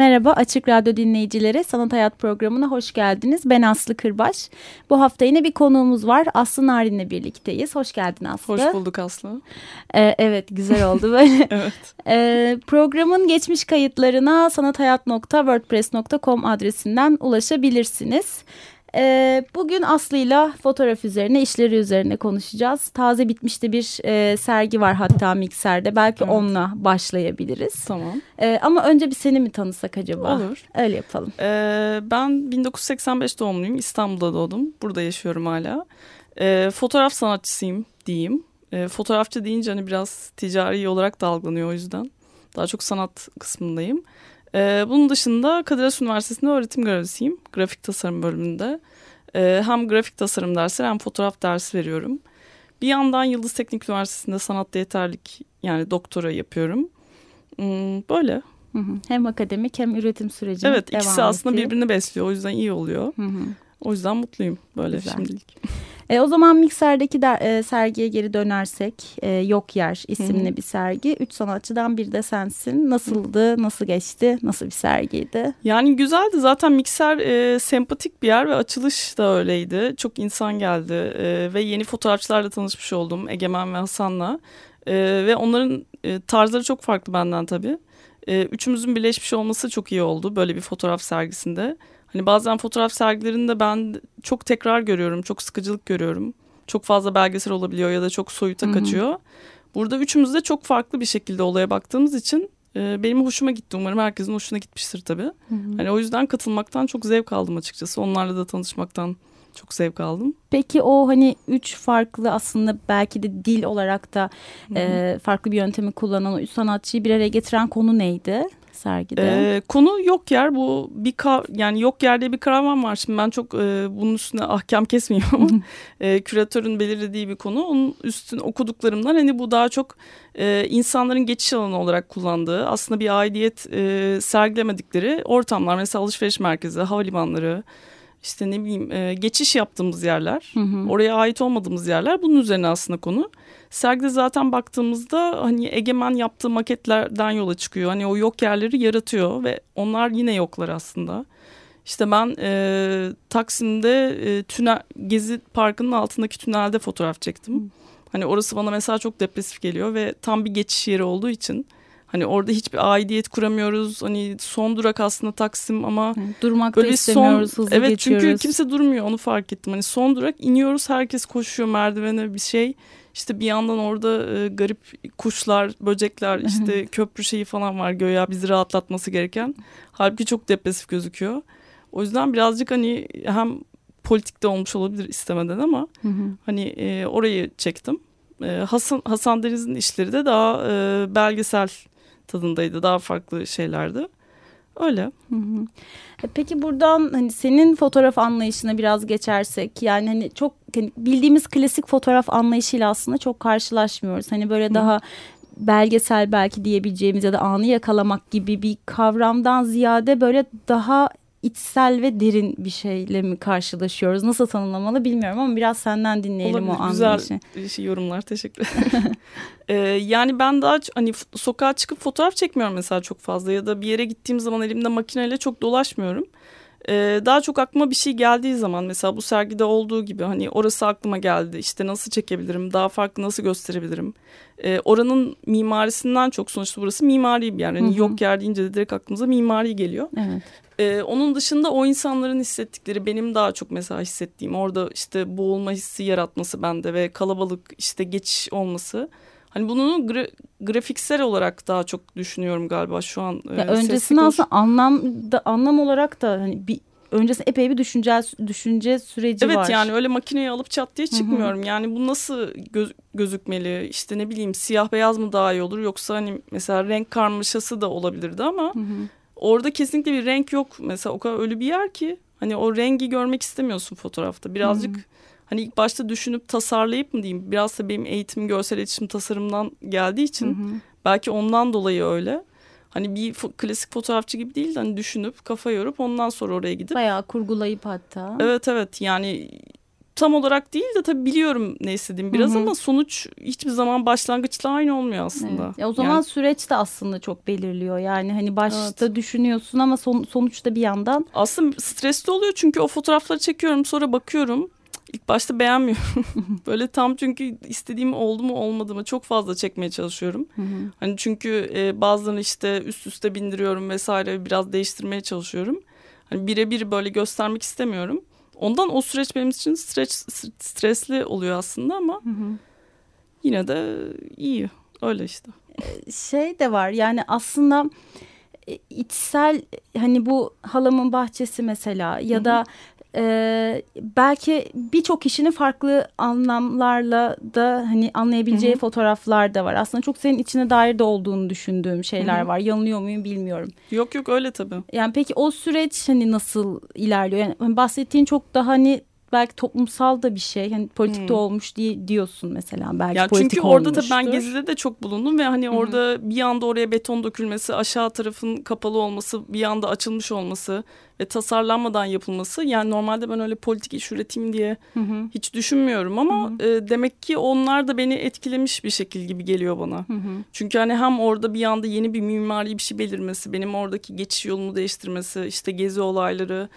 Merhaba Açık Radyo dinleyicileri, Sanat Hayat programına hoş geldiniz. Ben Aslı Kırbaş. Bu hafta yine bir konuğumuz var. Aslı Narin'le birlikteyiz. Hoş geldin Aslı. Hoş bulduk Aslı. Ee, evet, güzel oldu böyle. evet. Ee, programın geçmiş kayıtlarına sanathayat.wordpress.com adresinden ulaşabilirsiniz. Ee, bugün Aslı'yla fotoğraf üzerine, işleri üzerine konuşacağız. Taze bitmişte bir e, sergi var hatta mikserde. Belki evet. onunla başlayabiliriz. Tamam. Ee, ama önce bir seni mi tanısak acaba? Olur. Öyle yapalım. Ee, ben 1985 doğumluyum. İstanbul'da doğdum. Burada yaşıyorum hala. Ee, fotoğraf sanatçısıyım diyeyim. Ee, fotoğrafçı deyince hani biraz ticari olarak da algılanıyor o yüzden. Daha çok sanat kısmındayım. Ee, bunun dışında Kadir Has Üniversitesi'nde öğretim görevlisiyim. Grafik tasarım bölümünde. Ee, hem grafik tasarım dersleri hem fotoğraf dersi veriyorum. Bir yandan Yıldız Teknik Üniversitesi'nde sanatta yeterlik yani doktora yapıyorum. Hmm, böyle. Hı hı. Hem akademik hem üretim süreci. Evet ikisi aslında birbirini besliyor. O yüzden iyi oluyor. Hı hı. O yüzden mutluyum böyle Güzel. şimdilik. E, o zaman Mikser'deki der, e, sergiye geri dönersek e, Yok Yer isimli Hı -hı. bir sergi. Üç sanatçıdan biri de sensin. Nasıldı, nasıl geçti, nasıl bir sergiydi? Yani güzeldi. Zaten Mikser e, sempatik bir yer ve açılış da öyleydi. Çok insan geldi e, ve yeni fotoğrafçılarla tanışmış oldum. Egemen ve Hasan'la. E, ve onların e, tarzları çok farklı benden tabii. E, üçümüzün birleşmiş olması çok iyi oldu böyle bir fotoğraf sergisinde. Hani bazen fotoğraf sergilerinde ben çok tekrar görüyorum, çok sıkıcılık görüyorum. Çok fazla belgesel olabiliyor ya da çok soyuta Hı-hı. kaçıyor. Burada üçümüz de çok farklı bir şekilde olaya baktığımız için e, benim hoşuma gitti. Umarım herkesin hoşuna gitmiştir tabii. Hı-hı. Hani o yüzden katılmaktan çok zevk aldım açıkçası. Onlarla da tanışmaktan çok zevk aldım. Peki o hani üç farklı aslında belki de dil olarak da e, farklı bir yöntemi kullanan o üç sanatçıyı bir araya getiren konu neydi? Sergide? Ee, konu yok yer. Bu bir yani yok yerde bir kavram var şimdi ben çok e, bunun üstüne ahkam ama e, küratörün belirlediği bir konu. Onun üstüne okuduklarımdan hani bu daha çok e, insanların geçiş alanı olarak kullandığı aslında bir aidiyet e, sergilemedikleri ortamlar. Mesela alışveriş merkezi havalimanları işte ne bileyim e, geçiş yaptığımız yerler, hı hı. oraya ait olmadığımız yerler bunun üzerine aslında konu. Sergide zaten baktığımızda hani egemen yaptığı maketlerden yola çıkıyor. Hani o yok yerleri yaratıyor ve onlar yine yoklar aslında. İşte ben e, Taksim'de e, tünel Gezi Parkı'nın altındaki tünelde fotoğraf çektim. Hı. Hani orası bana mesela çok depresif geliyor ve tam bir geçiş yeri olduğu için Hani orada hiçbir aidiyet kuramıyoruz. Hani son durak aslında Taksim ama durmak böyle da istemiyoruz, son, hızlı evet, geçiyoruz. çünkü kimse durmuyor onu fark ettim. Hani son durak iniyoruz herkes koşuyor merdivene bir şey. İşte bir yandan orada e, garip kuşlar, böcekler, işte köprü şeyi falan var göya bizi rahatlatması gereken. Halbuki çok depresif gözüküyor. O yüzden birazcık hani hem politikte olmuş olabilir istemeden ama hı hı. hani e, orayı çektim. E, Hasan Hasan Deniz'in işleri de daha e, belgesel tadındaydı. Daha farklı şeylerdi. Öyle. Hı hı. E, peki buradan hani senin fotoğraf anlayışına biraz geçersek yani hani çok hani bildiğimiz klasik fotoğraf anlayışıyla aslında çok karşılaşmıyoruz. Hani böyle hı. daha belgesel belki diyebileceğimiz ya da anı yakalamak gibi bir kavramdan ziyade böyle daha içsel ve derin bir şeyle mi karşılaşıyoruz? Nasıl tanımlamalı bilmiyorum ama biraz senden dinleyelim Olabilir, o anlayışı. Güzel şey, yorumlar teşekkür ederim. ee, yani ben daha hani sokağa çıkıp fotoğraf çekmiyorum mesela çok fazla ya da bir yere gittiğim zaman elimde makineyle çok dolaşmıyorum. Ee, daha çok aklıma bir şey geldiği zaman mesela bu sergide olduğu gibi hani orası aklıma geldi işte nasıl çekebilirim daha farklı nasıl gösterebilirim ee, oranın mimarisinden çok sonuçta burası mimari bir yer yani yok yer deyince de direkt aklımıza mimari geliyor. Evet. Ee, onun dışında o insanların hissettikleri benim daha çok mesela hissettiğim orada işte boğulma hissi yaratması bende ve kalabalık işte geçiş olması. Hani bunu gra grafiksel olarak daha çok düşünüyorum galiba şu an. Ya e, öncesinde aslında anlam da anlam olarak da hani bir öncesinde epey bir düşünce düşünce süreci evet, var. Evet yani öyle makineyi alıp çat diye çıkmıyorum. Hı hı. Yani bu nasıl göz, gözükmeli? İşte ne bileyim siyah beyaz mı daha iyi olur yoksa hani mesela renk karmaşası da olabilirdi ama hı hı. Orada kesinlikle bir renk yok. Mesela o kadar ölü bir yer ki hani o rengi görmek istemiyorsun fotoğrafta. Birazcık hı. hani ilk başta düşünüp tasarlayıp mı diyeyim? Biraz da benim eğitim görsel iletişim tasarımdan geldiği için hı. belki ondan dolayı öyle. Hani bir klasik fotoğrafçı gibi değil de hani düşünüp kafa yorup ondan sonra oraya gidip. Bayağı kurgulayıp hatta. Evet evet yani tam olarak değil de tabii biliyorum ne istediğimi biraz Hı -hı. ama sonuç hiçbir zaman başlangıçla aynı olmuyor aslında. Evet. Ya o zaman yani... süreç de aslında çok belirliyor. Yani hani başta evet. düşünüyorsun ama son, sonuçta bir yandan. Aslında stresli oluyor çünkü o fotoğrafları çekiyorum sonra bakıyorum İlk başta beğenmiyorum. Böyle tam çünkü istediğim oldu mu olmadı mı çok fazla çekmeye çalışıyorum. hani çünkü e, bazılarını işte üst üste bindiriyorum vesaire biraz değiştirmeye çalışıyorum. Hani birebir böyle göstermek istemiyorum. Ondan o süreç benim için stres, stresli oluyor aslında ama yine de iyi. Öyle işte. E, şey de var yani aslında e, içsel hani bu halamın bahçesi mesela ya da e, belki birçok kişinin farklı anlamlarla da hani anlayabileceği Hı -hı. fotoğraflar da var. Aslında çok senin içine dair de olduğunu düşündüğüm şeyler Hı -hı. var. Yanılıyor muyum bilmiyorum. Yok yok öyle tabii. Yani peki o süreç hani nasıl ilerliyor? Yani bahsettiğin çok daha hani belki toplumsal da bir şey. Hani politik de hmm. olmuş diye diyorsun mesela. Belki yani politik çünkü orada da ben Gezi'de de çok bulundum ve hani hmm. orada bir anda oraya beton dökülmesi, aşağı tarafın kapalı olması, bir anda açılmış olması ve tasarlanmadan yapılması. Yani normalde ben öyle politik iş üreteyim diye hmm. hiç düşünmüyorum ama hmm. e, demek ki onlar da beni etkilemiş bir şekil gibi geliyor bana. Hmm. Çünkü hani hem orada bir anda yeni bir mimari bir şey belirmesi, benim oradaki geçiş yolumu değiştirmesi, işte gezi olayları,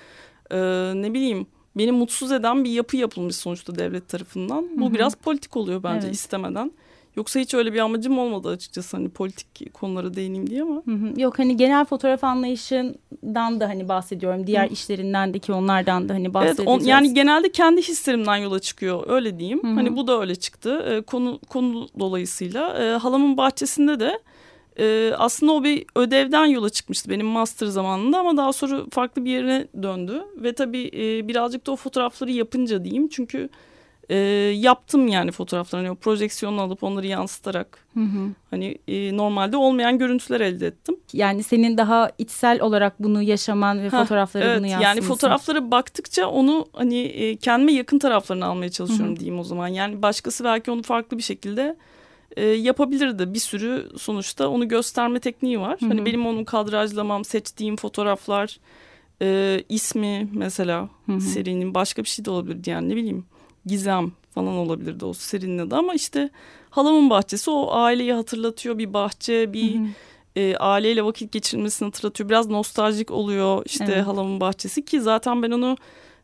e, ne bileyim beni mutsuz eden bir yapı yapılmış sonuçta devlet tarafından. Bu Hı-hı. biraz politik oluyor bence evet. istemeden. Yoksa hiç öyle bir amacım olmadı açıkçası hani politik konulara değineyim diye ama. Hı hı. Yok hani genel fotoğraf anlayışından da hani bahsediyorum. Diğer hı. işlerinden de ki onlardan da hani bahsedeceğiz. Evet, on, yani genelde kendi hislerimden yola çıkıyor öyle diyeyim. Hı hı. Hani bu da öyle çıktı. Ee, konu konu dolayısıyla e, halamın bahçesinde de e, aslında o bir ödevden yola çıkmıştı benim master zamanında ama daha sonra farklı bir yere döndü. Ve tabii e, birazcık da o fotoğrafları yapınca diyeyim çünkü e, yaptım yani fotoğraflarını o projeksiyonu alıp onları yansıtarak hı hı. hani e, normalde olmayan görüntüler elde ettim. Yani senin daha içsel olarak bunu yaşaman ve ha, fotoğrafları evet, bunu yansıması. Yani fotoğraflara baktıkça onu hani e, kendime yakın taraflarını almaya çalışıyorum hı hı. diyeyim o zaman. Yani başkası belki onu farklı bir şekilde e, yapabilirdi. Bir sürü sonuçta onu gösterme tekniği var. Hı hı. Hani benim onu kadrajlamam, seçtiğim fotoğraflar, e, ismi mesela hı hı. serinin başka bir şey de olabilirdi yani ne bileyim Gizem falan olabilirdi o serinin adı ama işte halamın bahçesi o aileyi hatırlatıyor bir bahçe bir hı hı. E, aileyle vakit geçirmesini hatırlatıyor biraz nostaljik oluyor işte evet. halamın bahçesi ki zaten ben onu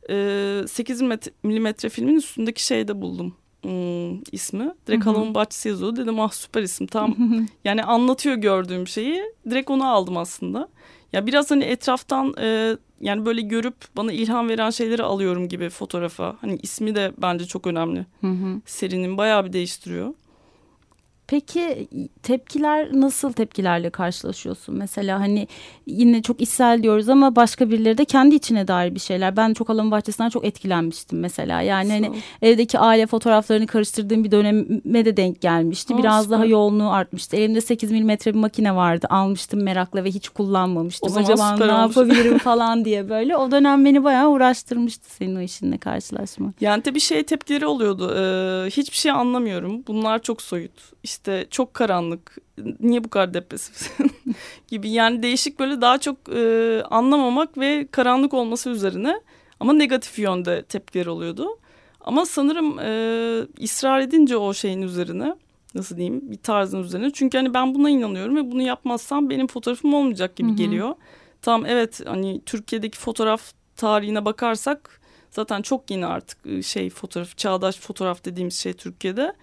e, 8 milimetre filmin üstündeki şeyde buldum ım, ismi. Direkt Hı -hı. halamın bahçesi yazıyordu. Dedim ah süper isim tam yani anlatıyor gördüğüm şeyi. Direkt onu aldım aslında. Ya biraz hani etraftan e, yani böyle görüp bana ilham veren şeyleri alıyorum gibi fotoğrafa. Hani ismi de bence çok önemli. Hı hı. Serinin bayağı bir değiştiriyor. Peki tepkiler nasıl tepkilerle karşılaşıyorsun? Mesela hani yine çok içsel diyoruz ama başka birileri de kendi içine dair bir şeyler. Ben çok alanın bahçesinden çok etkilenmiştim mesela. Yani hani evdeki aile fotoğraflarını karıştırdığım bir döneme de denk gelmişti. Biraz Aa, daha yoğunluğu artmıştı. Elimde 8 milimetre bir makine vardı. Almıştım merakla ve hiç kullanmamıştım. O Acaba ne olmuş. yapabilirim falan diye böyle. O dönem beni bayağı uğraştırmıştı senin o işinle karşılaşma. Yani tabii şey tepkileri oluyordu. Ee, hiçbir şey anlamıyorum. Bunlar çok soyut. İşte işte çok karanlık niye bu kadar depresif gibi yani değişik böyle daha çok e, anlamamak ve karanlık olması üzerine ama negatif yönde tepkiler oluyordu. Ama sanırım e, ısrar edince o şeyin üzerine nasıl diyeyim bir tarzın üzerine çünkü hani ben buna inanıyorum ve bunu yapmazsam benim fotoğrafım olmayacak gibi Hı-hı. geliyor. Tamam evet hani Türkiye'deki fotoğraf tarihine bakarsak zaten çok yeni artık şey fotoğraf çağdaş fotoğraf dediğimiz şey Türkiye'de.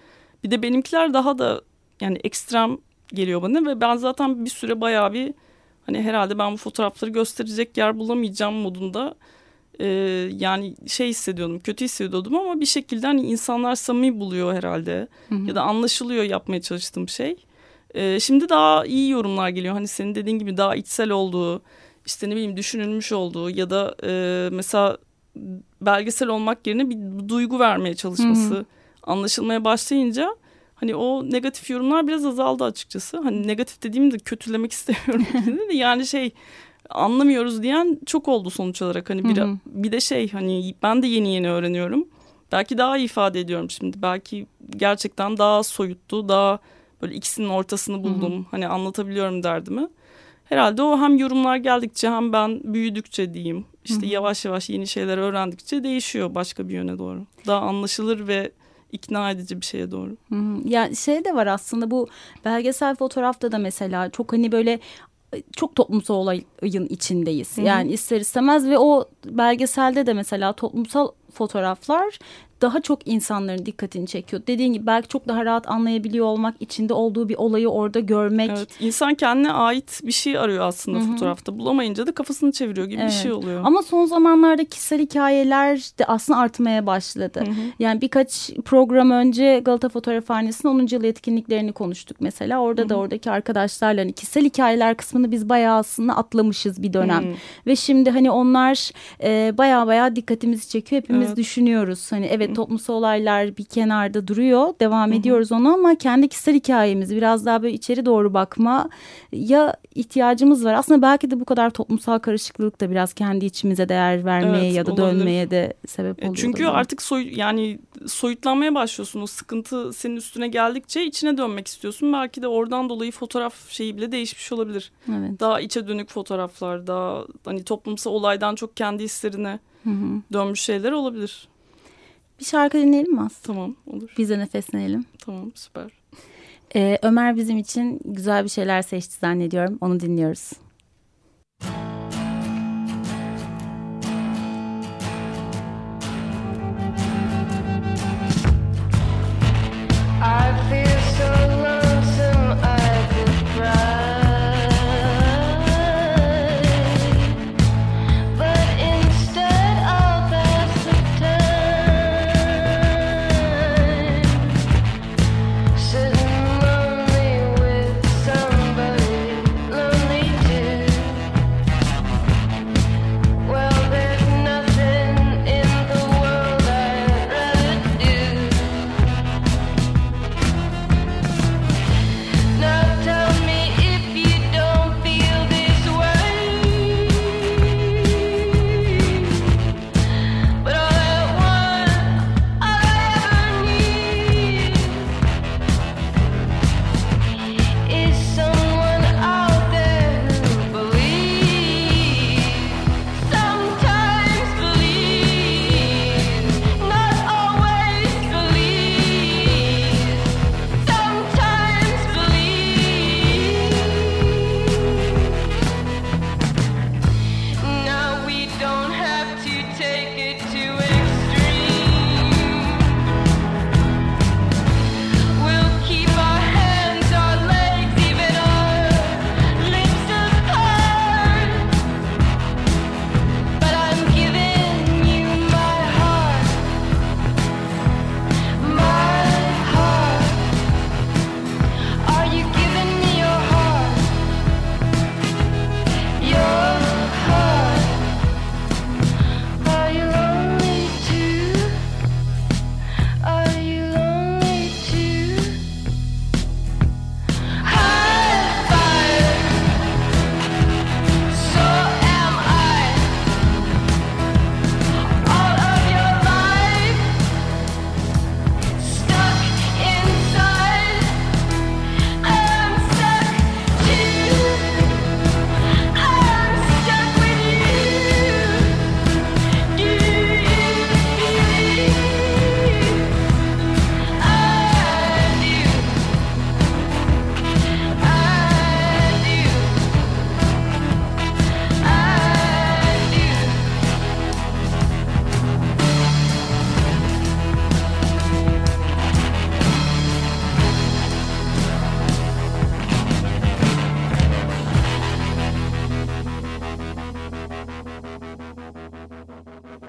Bir de benimkiler daha da yani ekstrem geliyor bana ve ben zaten bir süre bayağı bir hani herhalde ben bu fotoğrafları gösterecek yer bulamayacağım modunda e, yani şey hissediyordum kötü hissediyordum ama bir şekilde hani insanlar samimi buluyor herhalde hı hı. ya da anlaşılıyor yapmaya çalıştığım şey. E, şimdi daha iyi yorumlar geliyor hani senin dediğin gibi daha içsel olduğu işte ne bileyim düşünülmüş olduğu ya da e, mesela belgesel olmak yerine bir duygu vermeye çalışması Hı-hı. Anlaşılmaya başlayınca hani o negatif yorumlar biraz azaldı açıkçası. Hani negatif dediğimde kötülemek istemiyorum. yani şey anlamıyoruz diyen çok oldu sonuç olarak. Hani bir, bir de şey hani ben de yeni yeni öğreniyorum. Belki daha iyi ifade ediyorum şimdi. Belki gerçekten daha soyuttu, daha böyle ikisinin ortasını buldum. Hı hı. Hani anlatabiliyorum derdimi. Herhalde o hem yorumlar geldikçe hem ben büyüdükçe diyeyim. işte hı hı. yavaş yavaş yeni şeyler öğrendikçe değişiyor başka bir yöne doğru. Daha anlaşılır ve ikna edici bir şeye doğru. Hı hı. Ya şey de var aslında bu belgesel fotoğrafta da mesela çok hani böyle çok toplumsal olayın içindeyiz. Hı hı. Yani ister istemez ve o belgeselde de mesela toplumsal fotoğraflar daha çok insanların dikkatini çekiyor. Dediğin gibi belki çok daha rahat anlayabiliyor olmak, içinde olduğu bir olayı orada görmek. Evet, insan kendine ait bir şey arıyor aslında Hı-hı. fotoğrafta. Bulamayınca da kafasını çeviriyor gibi evet. bir şey oluyor. Ama son zamanlarda kişisel hikayeler de aslında artmaya başladı. Hı-hı. Yani birkaç program önce Galata Fotoğrafhanesi'nin 10. yıl etkinliklerini konuştuk mesela. Orada Hı-hı. da oradaki arkadaşlarla hani kişisel hikayeler kısmını biz bayağı aslında atlamışız bir dönem. Hı-hı. Ve şimdi hani onlar e, bayağı bayağı dikkatimizi çekiyor. Hepimiz evet. düşünüyoruz. Hani evet evet toplumsal olaylar bir kenarda duruyor. Devam Hı-hı. ediyoruz onu ama kendi kişisel hikayemiz biraz daha böyle içeri doğru bakma ya ihtiyacımız var. Aslında belki de bu kadar toplumsal karışıklık da biraz kendi içimize değer vermeye evet, ya da olabilir. dönmeye de sebep e, oluyor. Çünkü artık soy yani soyutlanmaya başlıyorsun. O sıkıntı senin üstüne geldikçe içine dönmek istiyorsun. Belki de oradan dolayı fotoğraf şeyi bile değişmiş olabilir. Evet. Daha içe dönük fotoğraflar, daha hani toplumsal olaydan çok kendi hislerine Hı hı. dönmüş şeyler olabilir. Bir şarkı dinleyelim mi Aslı? Tamam olur. Biz de nefeslenelim. Tamam süper. Ee, Ömer bizim için güzel bir şeyler seçti zannediyorum. Onu dinliyoruz.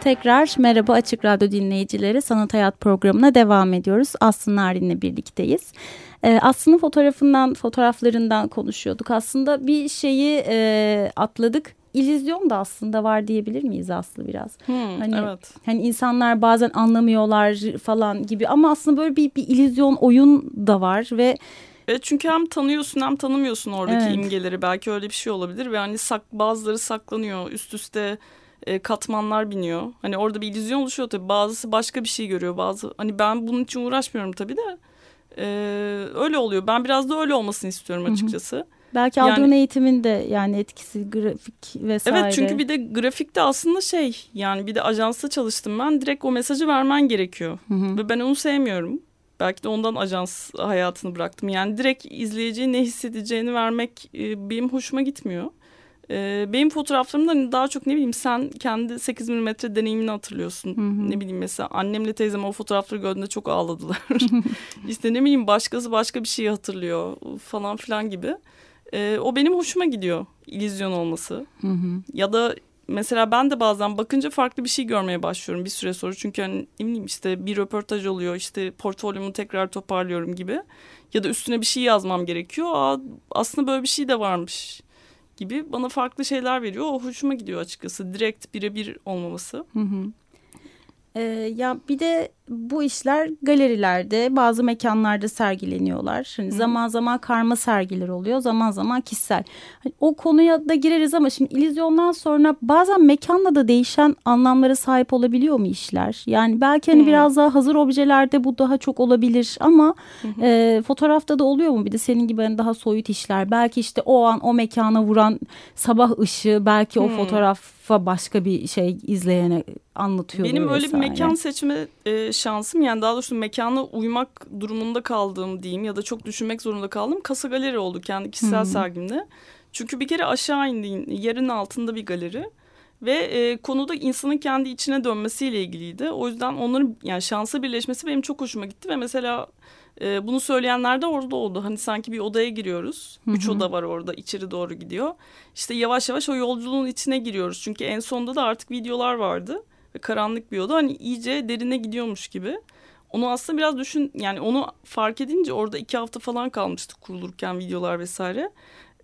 Tekrar merhaba Açık Radyo dinleyicileri. Sanat Hayat programına devam ediyoruz. Aslı Narin'le birlikteyiz. Ee, Aslı'nın fotoğrafından, fotoğraflarından konuşuyorduk. Aslında bir şeyi e, atladık illüzyon da aslında var diyebilir miyiz Aslı biraz? Hmm, hani, evet. Hani insanlar bazen anlamıyorlar falan gibi ama aslında böyle bir, bir illüzyon oyun da var ve Evet çünkü hem tanıyorsun hem tanımıyorsun oradaki Evet. imgeleri. Belki öyle bir şey olabilir ve hani sak, bazıları saklanıyor. Üst üste e, katmanlar biniyor. Hani orada bir illüzyon oluşuyor tabii. Bazısı başka bir şey görüyor. Bazı hani ben bunun için uğraşmıyorum tabii de. E, öyle oluyor. Ben biraz da öyle olmasını istiyorum açıkçası. belki Yani- aldığın eğitimin de yani etkisi grafik vesaire. Evet çünkü bir de grafikte aslında şey yani bir de ajansta çalıştım ben. Direkt o mesajı vermen gerekiyor. Hı hı. Ve ben onu sevmiyorum. Belki de ondan ajans hayatını bıraktım. Yani direkt izleyiciye ne hissedeceğini vermek e, benim hoşuma gitmiyor. E, benim fotoğraflarımda hani daha çok ne bileyim sen kendi 8 mm deneyimini hatırlıyorsun. Hı hı. Ne bileyim mesela annemle teyzem o fotoğrafları gördüğünde çok ağladılar. işte ne bileyim başkası başka bir şeyi hatırlıyor falan filan gibi. E, o benim hoşuma gidiyor illüzyon olması. Hı hı. Ya da mesela ben de bazen bakınca farklı bir şey görmeye başlıyorum bir süre sonra. Çünkü hani ne bileyim işte bir röportaj oluyor işte portfolyomu tekrar toparlıyorum gibi. Ya da üstüne bir şey yazmam gerekiyor. Aa, aslında böyle bir şey de varmış gibi bana farklı şeyler veriyor. O hoşuma gidiyor açıkçası. Direkt birebir olmaması. Hı hı. Ee, ya bir de bu işler galerilerde bazı mekanlarda sergileniyorlar. Hani zaman zaman karma sergiler oluyor zaman zaman kişisel. Hani o konuya da gireriz ama şimdi illüzyondan sonra bazen mekanla da değişen anlamlara sahip olabiliyor mu işler? Yani belki hani Hmm. biraz daha hazır objelerde bu daha çok olabilir ama e, fotoğrafta da oluyor mu bir de senin gibi hani daha soyut işler? Belki işte o an o mekana vuran sabah ışığı belki o Hmm. Fotoğrafa başka bir şey izleyene anlatıyor. Benim öyle bir mekan seçme e, şansım yani daha doğrusu mekana uymak durumunda kaldığım diyeyim ya da çok düşünmek zorunda kaldım. Kasa galeri oldu kendi kişisel hı. sergimde. Çünkü bir kere aşağı indiğin yerin altında bir galeri ve e, konuda insanın kendi içine dönmesiyle ilgiliydi. O yüzden onların yani şansa birleşmesi benim çok hoşuma gitti ve mesela e, bunu söyleyenler de orada oldu. Hani sanki bir odaya giriyoruz. Hı Üç oda var orada içeri doğru gidiyor. İşte yavaş yavaş o yolculuğun içine giriyoruz. Çünkü en sonunda da artık videolar vardı ve karanlık bir oda hani iyice derine gidiyormuş gibi. Onu aslında biraz düşün yani onu fark edince orada iki hafta falan kalmıştık kurulurken videolar vesaire.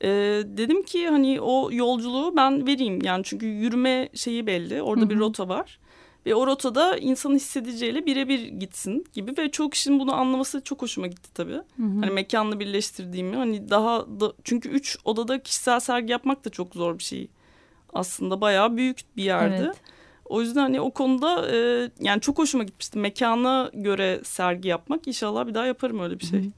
Ee, dedim ki hani o yolculuğu ben vereyim yani çünkü yürüme şeyi belli orada bir Hı hı. rota var. Ve o rotada insanın hissedeceğiyle birebir gitsin gibi ve çok kişinin bunu anlaması çok hoşuma gitti tabii. Hı hı. Hani mekanla birleştirdiğimi hani daha da çünkü üç odada kişisel sergi yapmak da çok zor bir şey. Aslında bayağı büyük bir yerdi. Evet. O yüzden hani o konuda e, yani çok hoşuma gitmişti. Mekana göre sergi yapmak. İnşallah bir daha yaparım öyle bir şey.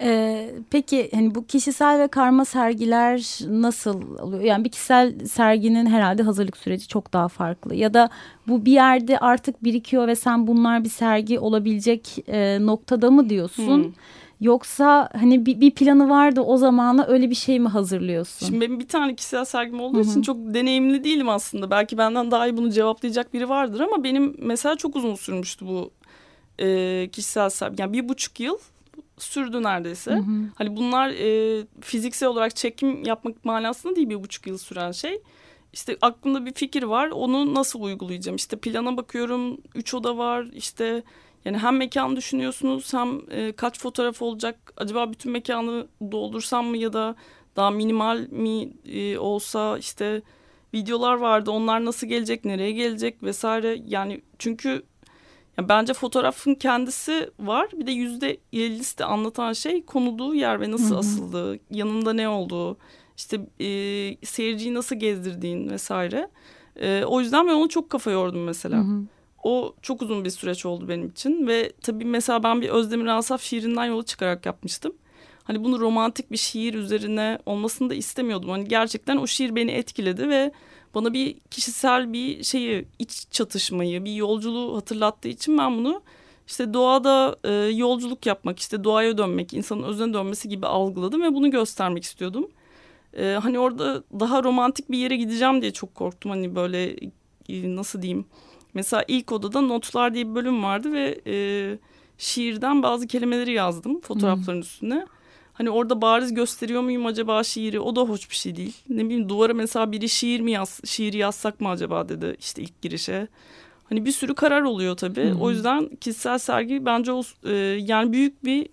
Ee, peki hani bu kişisel ve karma sergiler nasıl oluyor? Yani bir kişisel serginin herhalde hazırlık süreci çok daha farklı. Ya da bu bir yerde artık birikiyor ve sen bunlar bir sergi olabilecek e, noktada mı diyorsun? Hmm. Yoksa hani bir, bir planı vardı o zamana öyle bir şey mi hazırlıyorsun? Şimdi benim bir tane kişisel sergim olduğu Hı hı. için çok deneyimli değilim aslında. Belki benden daha iyi bunu cevaplayacak biri vardır ama benim mesela çok uzun sürmüştü bu e, kişisel sergi. Yani bir buçuk yıl sürdü neredeyse. Hı hı. Hani bunlar e, fiziksel olarak çekim yapmak manasında değil bir buçuk yıl süren şey. İşte aklımda bir fikir var onu nasıl uygulayacağım? İşte plana bakıyorum üç oda var işte yani hem mekan düşünüyorsunuz hem e, kaç fotoğraf olacak? Acaba bütün mekanı doldursam mı ya da daha minimal mi e, olsa işte videolar vardı onlar nasıl gelecek nereye gelecek vesaire yani çünkü ya bence fotoğrafın kendisi var bir de yüzde ellisi de anlatan şey konulduğu yer ve nasıl Hı hı. asıldığı yanında ne olduğu işte e, seyirciyi nasıl gezdirdiğin vesaire E, o yüzden ben onu çok kafa yordum mesela. Hı hı. O çok uzun bir süreç oldu benim için ve tabii mesela ben bir Özdemir Asaf şiirinden yola çıkarak yapmıştım. Hani bunu romantik bir şiir üzerine olmasını da istemiyordum. Hani gerçekten o şiir beni etkiledi ve bana bir kişisel bir şeyi, iç çatışmayı, bir yolculuğu hatırlattığı için ben bunu işte doğada e, yolculuk yapmak, işte doğaya dönmek, insanın özüne dönmesi gibi algıladım ve bunu göstermek istiyordum. E, hani orada daha romantik bir yere gideceğim diye çok korktum. Hani böyle e, nasıl diyeyim? Mesela ilk odada notlar diye bir bölüm vardı ve e, şiirden bazı kelimeleri yazdım fotoğrafların üstüne. Hani orada bariz gösteriyor muyum acaba şiiri? O da hoş bir şey değil. Ne bileyim duvara mesela biri şiir mi yaz, şiiri yazsak mı acaba dedi işte ilk girişe. Hani bir sürü karar oluyor tabii. Hı hı. O yüzden kişisel sergi bence o e, yani büyük bir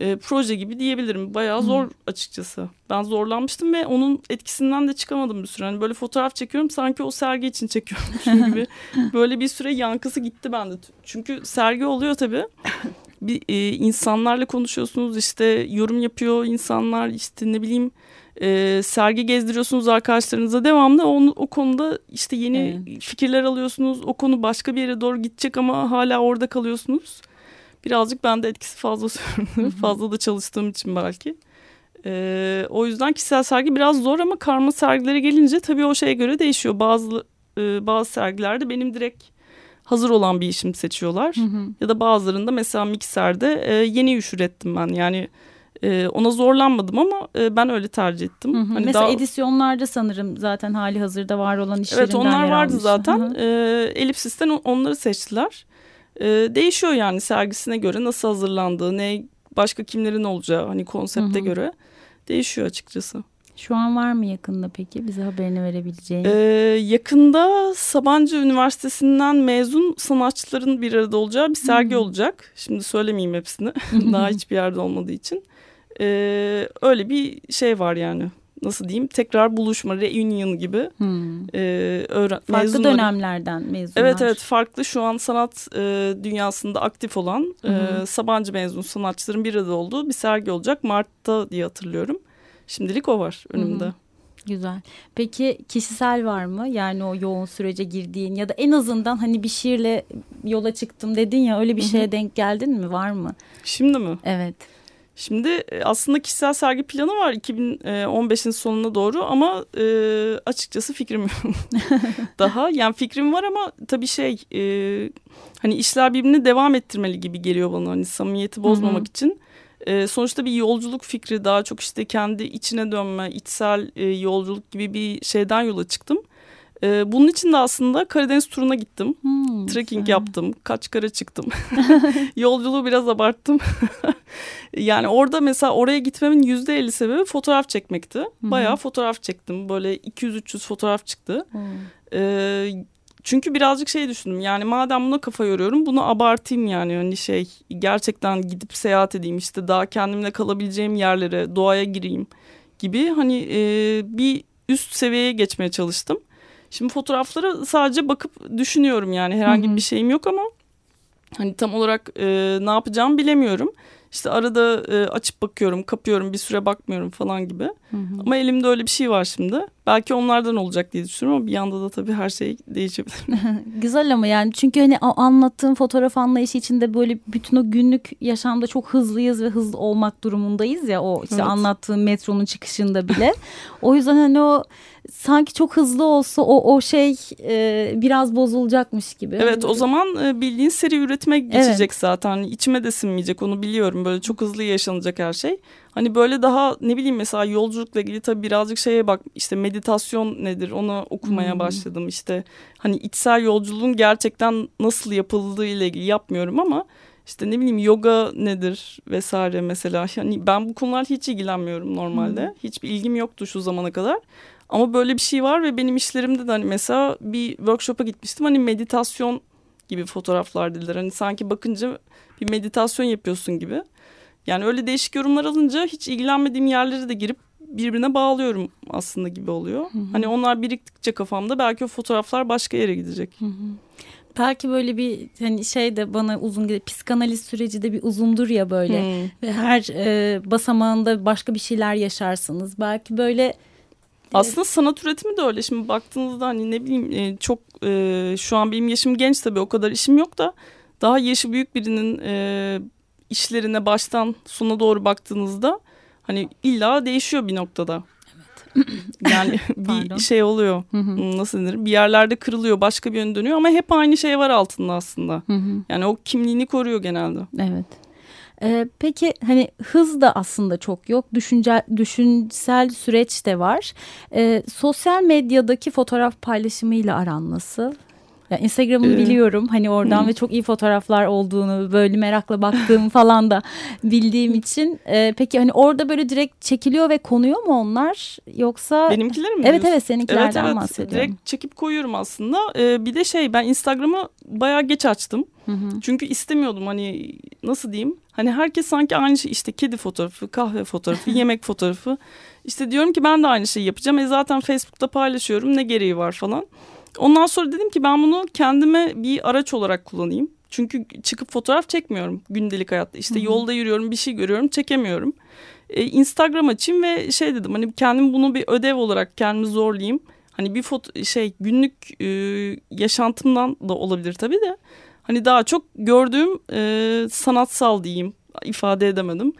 e, proje gibi diyebilirim. Bayağı zor hmm. açıkçası. Ben zorlanmıştım ve onun etkisinden de çıkamadım bir süre. Hani böyle fotoğraf çekiyorum sanki o sergi için çekiyormuşum gibi. böyle bir süre yankısı gitti bende. Çünkü sergi oluyor tabii. Bir e, insanlarla konuşuyorsunuz işte yorum yapıyor insanlar işte ne bileyim e, sergi gezdiriyorsunuz arkadaşlarınıza devamlı onu, o konuda işte yeni evet. fikirler alıyorsunuz. O konu başka bir yere doğru gidecek ama hala orada kalıyorsunuz. Birazcık bende etkisi fazla sürdü. fazla da çalıştığım için belki. E, o yüzden kişisel sergi biraz zor ama karma sergilere gelince tabii o şeye göre değişiyor. Bazı e, bazı sergilerde benim direkt hazır olan bir işim seçiyorlar. Hı hı. Ya da bazılarında mesela mikserde e, yeni iş ürettim ben. Yani e, ona zorlanmadım ama e, ben öyle tercih ettim. Hı hı. Hani Mesela daha... edisyonlarda sanırım zaten hali hazırda var olan işlerinden Evet onlar vardı almış. zaten. Hı hı. E, Elipsis'ten onları seçtiler. E, değişiyor yani sergisine göre nasıl hazırlandığı, ne başka kimlerin olacağı hani konsepte hı hı. göre değişiyor açıkçası. Şu an var mı yakında peki bize haberini verebileceğin? Ee, yakında Sabancı Üniversitesi'nden mezun sanatçıların bir arada olacağı bir sergi hmm. olacak. Şimdi söylemeyeyim hepsini. Daha hiçbir yerde olmadığı için. Ee, öyle bir şey var yani. Nasıl diyeyim? Tekrar buluşma, reunion gibi. Hmm. Öğren farklı mezunları... dönemlerden mezunlar. Evet evet farklı şu an sanat e, dünyasında aktif olan e, Sabancı mezun sanatçıların bir arada olduğu bir sergi olacak. Mart'ta diye hatırlıyorum. Şimdilik o var önümde. Hı Güzel. Peki kişisel var mı? Yani o yoğun sürece girdiğin ya da en azından hani bir şiirle yola çıktım dedin ya öyle bir şeye denk geldin mi? Var mı? Şimdi mi? Evet. Şimdi e, aslında kişisel sergi planı var 2015'in sonuna doğru ama e, açıkçası fikrim yok daha. Yani fikrim var ama tabii şey e, hani işler birbirini devam ettirmeli gibi geliyor bana hani samimiyeti bozmamak Hı-hı. için. E, sonuçta bir yolculuk fikri daha çok işte kendi içine dönme, içsel e, yolculuk gibi bir şeyden yola çıktım. E, bunun için de aslında Karadeniz turuna gittim. Hmm, Trekking güzel. yaptım. Kaç kere çıktım. Yolculuğu biraz abarttım. yani orada mesela oraya gitmemin yüzde elli sebebi fotoğraf çekmekti. Bayağı fotoğraf çektim. Böyle 200-300 fotoğraf çıktı. Hmm. E, çünkü birazcık şey düşündüm yani madem buna kafa yoruyorum bunu abartayım yani hani şey gerçekten gidip seyahat edeyim işte daha kendimle kalabileceğim yerlere doğaya gireyim gibi hani e, bir üst seviyeye geçmeye çalıştım. Şimdi fotoğraflara sadece bakıp düşünüyorum yani herhangi Hı -hı. bir şeyim yok ama hani tam olarak e, ne yapacağımı bilemiyorum. İşte arada e, açıp bakıyorum, kapıyorum, bir süre bakmıyorum falan gibi. Hı hı. Ama elimde öyle bir şey var şimdi. Belki onlardan olacak diye düşünüyorum ama bir yanda da tabii her şey değişebilir. Güzel ama yani çünkü hani anlattığın fotoğraf anlayışı içinde böyle bütün o günlük yaşamda çok hızlıyız ve hızlı olmak durumundayız ya o işte evet. anlattığın metronun çıkışında bile. o yüzden hani o sanki çok hızlı olsa o o şey e, biraz bozulacakmış gibi. Evet o zaman e, bildiğin seri üretime geçecek evet. zaten. İçime de sinmeyecek onu biliyorum. Böyle çok hızlı yaşanacak her şey. Hani böyle daha ne bileyim mesela yolculukla ilgili tabii birazcık şeye bak işte meditasyon nedir onu okumaya hmm. başladım. İşte hani içsel yolculuğun gerçekten nasıl yapıldığı ile ilgili yapmıyorum ama işte ne bileyim yoga nedir vesaire mesela. Hani ben bu konular hiç ilgilenmiyorum normalde. Hmm. Hiçbir ilgim yoktu şu zamana kadar. Ama böyle bir şey var ve benim işlerimde de hani mesela bir workshop'a gitmiştim. Hani meditasyon gibi fotoğraflar dediler. Hani sanki bakınca bir meditasyon yapıyorsun gibi. Yani öyle değişik yorumlar alınca hiç ilgilenmediğim yerlere de girip birbirine bağlıyorum aslında gibi oluyor. Hı hı. Hani onlar biriktikçe kafamda belki o fotoğraflar başka yere gidecek. Hı hı. Belki böyle bir hani şey de bana uzun gelir. Psikanaliz süreci de bir uzundur ya böyle. Hmm. Ve her e, basamağında başka bir şeyler yaşarsınız. Belki böyle aslında sanat üretimi de öyle. Şimdi baktığınızda hani ne bileyim e, çok e, şu an benim yaşım genç tabii o kadar işim yok da daha yaşı büyük birinin e, işlerine baştan sona doğru baktığınızda hani illa değişiyor bir noktada. Evet. yani bir şey oluyor. Nasıl denir? Bir yerlerde kırılıyor, başka bir yön dönüyor ama hep aynı şey var altında aslında. Yani o kimliğini koruyor genelde. Evet. Ee, peki hani hız da aslında çok yok. Düşünce, düşünsel süreç de var. Ee, sosyal medyadaki fotoğraf paylaşımıyla aran nasıl? Ya Instagram'ını Ee, biliyorum hani oradan hı. ve çok iyi fotoğraflar olduğunu böyle merakla baktığımı falan da bildiğim için. Ee, peki hani orada böyle direkt çekiliyor ve konuyor mu onlar yoksa? Benimkiler mi Evet evet seninkilerden Evet evet bahsediyorum. direkt çekip koyuyorum aslında. Ee, bir de şey ben Instagram'ı bayağı geç açtım. Hı hı. Çünkü istemiyordum hani nasıl diyeyim? Hani herkes sanki aynı şey işte kedi fotoğrafı, kahve fotoğrafı, yemek fotoğrafı. İşte diyorum ki ben de aynı şeyi yapacağım. E zaten Facebook'ta paylaşıyorum ne gereği var falan. Ondan sonra dedim ki ben bunu kendime bir araç olarak kullanayım. Çünkü çıkıp fotoğraf çekmiyorum gündelik hayatta. İşte yolda yürüyorum bir şey görüyorum çekemiyorum. E, Instagram açayım ve şey dedim hani kendim bunu bir ödev olarak kendimi zorlayayım. Hani bir foto şey günlük e, yaşantımdan da olabilir tabii de. Hani daha çok gördüğüm e, sanatsal diyeyim ifade edemedim.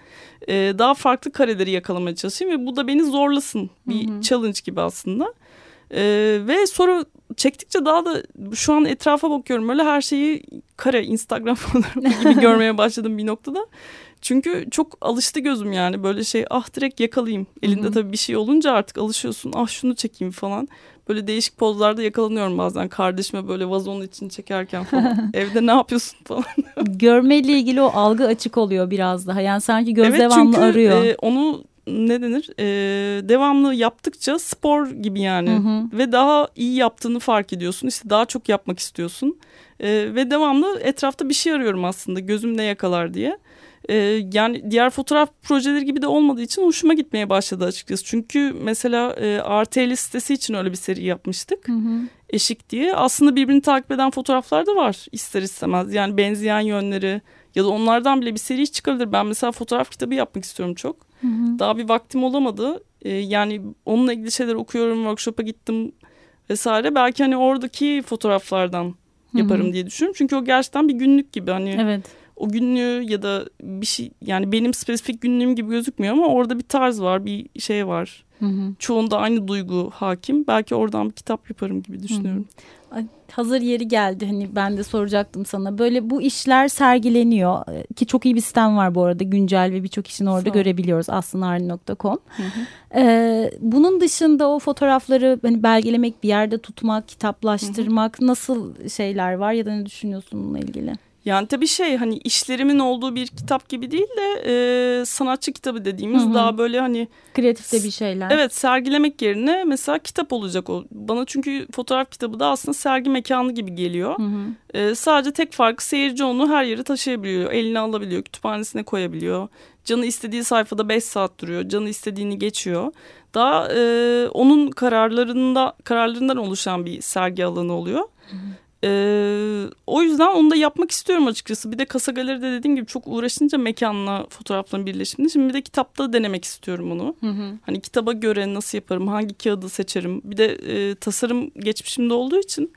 E, daha farklı kareleri yakalamaya çalışayım ve bu da beni zorlasın. Bir challenge gibi aslında. E, ve sonra çektikçe daha da şu an etrafa bakıyorum böyle her şeyi kare Instagram fotoğrafı gibi görmeye başladım bir noktada. Çünkü çok alıştı gözüm yani böyle şey ah direkt yakalayayım. Elinde tabii bir şey olunca artık alışıyorsun ah şunu çekeyim falan. Böyle değişik pozlarda yakalanıyorum bazen kardeşime böyle vazonun içini çekerken falan. Evde ne yapıyorsun falan. Görmeyle ilgili o algı açık oluyor biraz daha. Yani sanki göz devamlı çünkü arıyor. e, onu ne denir? E, devamlı yaptıkça spor gibi yani. Hı hı. ve daha iyi yaptığını fark ediyorsun. İşte daha çok yapmak istiyorsun. E, ve devamlı etrafta bir şey arıyorum aslında gözüm ne yakalar diye. E, yani diğer fotoğraf projeleri gibi de olmadığı için hoşuma gitmeye başladı açıkçası. Çünkü mesela e, RTL sitesi için öyle bir seri yapmıştık. Hı hı. eşik diye. Aslında birbirini takip eden fotoğraflar da var ister istemez. Yani benzeyen yönleri ya da onlardan bile bir seri çıkabilir ben mesela fotoğraf kitabı yapmak istiyorum çok Hı hı. daha bir vaktim olamadı. Ee, yani onunla ilgili şeyler okuyorum, workshop'a gittim vesaire. Belki hani oradaki fotoğraflardan yaparım diye düşünüyorum. Çünkü o gerçekten bir günlük gibi hani Evet. o günlüğü ya da bir şey yani benim spesifik günlüğüm gibi gözükmüyor ama orada bir tarz var, bir şey var. Hı hı. Çoğunda aynı duygu hakim. Belki oradan bir kitap yaparım gibi düşünüyorum. Ay, Hazır yeri geldi hani ben de soracaktım sana. Böyle bu işler sergileniyor Ee, ki çok iyi bir sitem var bu arada güncel ve birçok işini orada ol. görebiliyoruz aslınarni.com. Ee, bunun dışında o fotoğrafları hani belgelemek, bir yerde tutmak, kitaplaştırmak nasıl şeyler var ya da ne düşünüyorsun bununla ilgili? Yani tabii şey hani işlerimin olduğu bir kitap gibi değil de e, sanatçı kitabı dediğimiz Hı hı. daha böyle hani Kreatifte bir şeyler. Evet sergilemek yerine mesela kitap olacak o. Bana çünkü fotoğraf kitabı da aslında sergi mekanı gibi geliyor. Hı hı. Ee, sadece tek farkı seyirci onu her yere taşıyabiliyor. Eline alabiliyor, kütüphanesine koyabiliyor. Canı istediği sayfada 5 saat duruyor. Canı istediğini geçiyor. Daha e, onun kararlarında kararlarından oluşan bir sergi alanı oluyor. Ee, o yüzden onu da yapmak istiyorum açıkçası. Bir de Kasa Galeri'de dediğim gibi çok uğraşınca mekanla fotoğrafların birleşiminde. Şimdi bir de kitapta denemek istiyorum onu. Hı hı. Hani kitaba göre nasıl yaparım, hangi kağıdı seçerim. Bir de e, tasarım geçmişimde olduğu için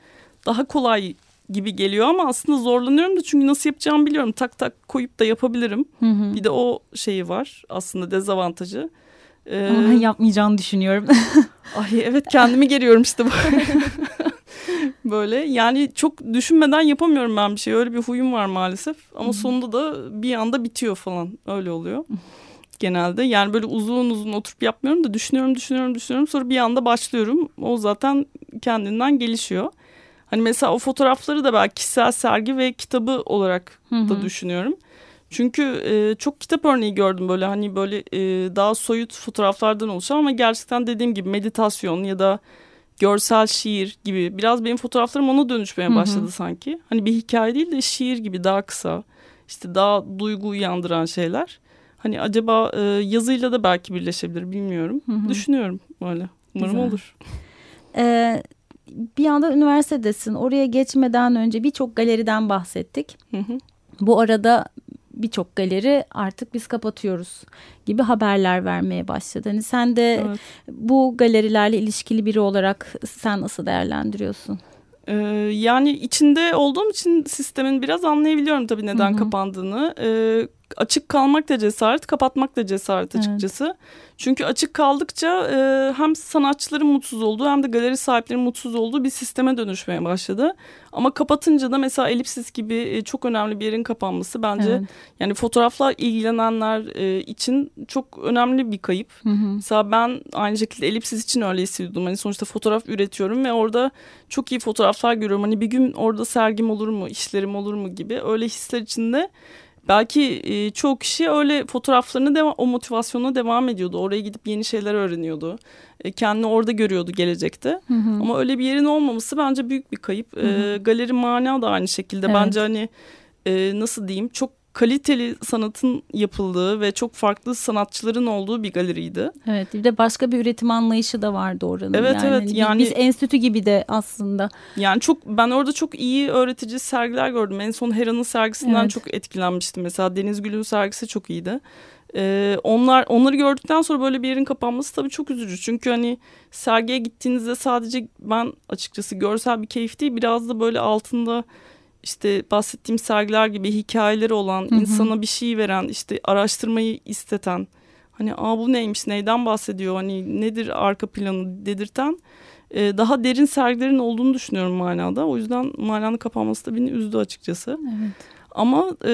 daha kolay gibi geliyor ama aslında zorlanıyorum da çünkü nasıl yapacağımı biliyorum. Tak tak koyup da yapabilirim. Hı hı. Bir de o şeyi var aslında dezavantajı. Ee, Ama ben yapmayacağını düşünüyorum. ay evet kendimi geriyorum işte. Böyle yani çok düşünmeden yapamıyorum ben bir şey. Öyle bir huyum var maalesef. Ama sonunda da bir anda bitiyor falan. Öyle oluyor. Genelde yani böyle uzun uzun oturup yapmıyorum da düşünüyorum düşünüyorum düşünüyorum sonra bir anda başlıyorum. O zaten kendinden gelişiyor. Hani mesela o fotoğrafları da belki kişisel sergi ve kitabı olarak da düşünüyorum. Çünkü e, çok kitap örneği gördüm böyle hani böyle e, daha soyut fotoğraflardan oluşan ama gerçekten dediğim gibi meditasyon ya da görsel şiir gibi biraz benim fotoğraflarım ona dönüşmeye başladı sanki. Hani bir hikaye değil de şiir gibi daha kısa işte daha duygu uyandıran şeyler. Hani acaba e, yazıyla da belki birleşebilir bilmiyorum. Düşünüyorum öyle. Umarım Güzel. olur. Ee, bir anda üniversitedesin. Oraya geçmeden önce birçok galeriden bahsettik. Hı hı. Bu arada birçok galeri artık biz kapatıyoruz gibi haberler vermeye başladı. Hani sen de Evet. bu galerilerle ilişkili biri olarak sen nasıl değerlendiriyorsun? Ee, yani içinde olduğum için sistemin biraz anlayabiliyorum tabii neden Hı hı. kapandığını. Ee, açık kalmak da cesaret, kapatmak da cesaret açıkçası. Evet. Çünkü açık kaldıkça e, hem sanatçıların mutsuz olduğu hem de galeri sahiplerinin mutsuz olduğu bir sisteme dönüşmeye başladı. Ama kapatınca da mesela elipsis gibi e, çok önemli bir yerin kapanması bence evet. yani fotoğrafla ilgilenenler e, için çok önemli bir kayıp. Hı hı. Mesela ben aynı şekilde elipsis için öyle hissediyordum. Hani sonuçta fotoğraf üretiyorum ve orada çok iyi fotoğraflar görüyorum. Hani bir gün orada sergim olur mu, işlerim olur mu gibi öyle hisler içinde belki e, çoğu kişi öyle fotoğraflarını devam, o motivasyonuna devam ediyordu. Oraya gidip yeni şeyler öğreniyordu. E, kendini orada görüyordu gelecekte. Hı hı. Ama öyle bir yerin olmaması bence büyük bir kayıp. Hı hı. E, galeri mana da aynı şekilde. Evet. Bence hani e, nasıl diyeyim çok kaliteli sanatın yapıldığı ve çok farklı sanatçıların olduğu bir galeriydi. Evet bir de başka bir üretim anlayışı da vardı oranın. Evet yani. evet yani. Biz enstitü gibi de aslında. Yani çok ben orada çok iyi öğretici sergiler gördüm. En son Hera'nın sergisinden evet. çok etkilenmiştim. Mesela Deniz Gül'ün sergisi çok iyiydi. Ee, onlar onları gördükten sonra böyle bir yerin kapanması tabii çok üzücü. Çünkü hani sergiye gittiğinizde sadece ben açıkçası görsel bir keyif değil biraz da böyle altında işte bahsettiğim sergiler gibi hikayeleri olan, hı hı. insana bir şey veren, işte araştırmayı isteten, hani aa bu neymiş, neyden bahsediyor, hani nedir arka planı dedirten e, daha derin sergilerin olduğunu düşünüyorum manada. O yüzden mananın kapanması da beni üzdü açıkçası. Evet. Ama e,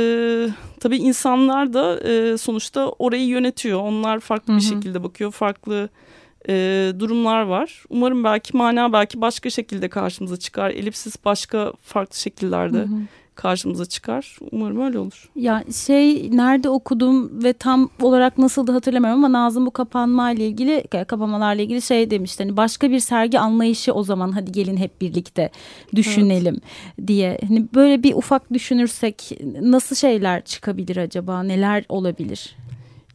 tabii insanlar da e, sonuçta orayı yönetiyor. Onlar farklı Hı-hı. bir şekilde bakıyor, farklı e, durumlar var. Umarım belki mana belki başka şekilde karşımıza çıkar. Elipsiz başka farklı şekillerde hı hı. karşımıza çıkar. Umarım öyle olur. Ya şey nerede okudum ve tam olarak nasıldı hatırlamıyorum ama Nazım bu kapanma ile ilgili kapamalarla ilgili şey demişti. Hani başka bir sergi anlayışı o zaman hadi gelin hep birlikte düşünelim evet. diye. Hani böyle bir ufak düşünürsek nasıl şeyler çıkabilir acaba? Neler olabilir?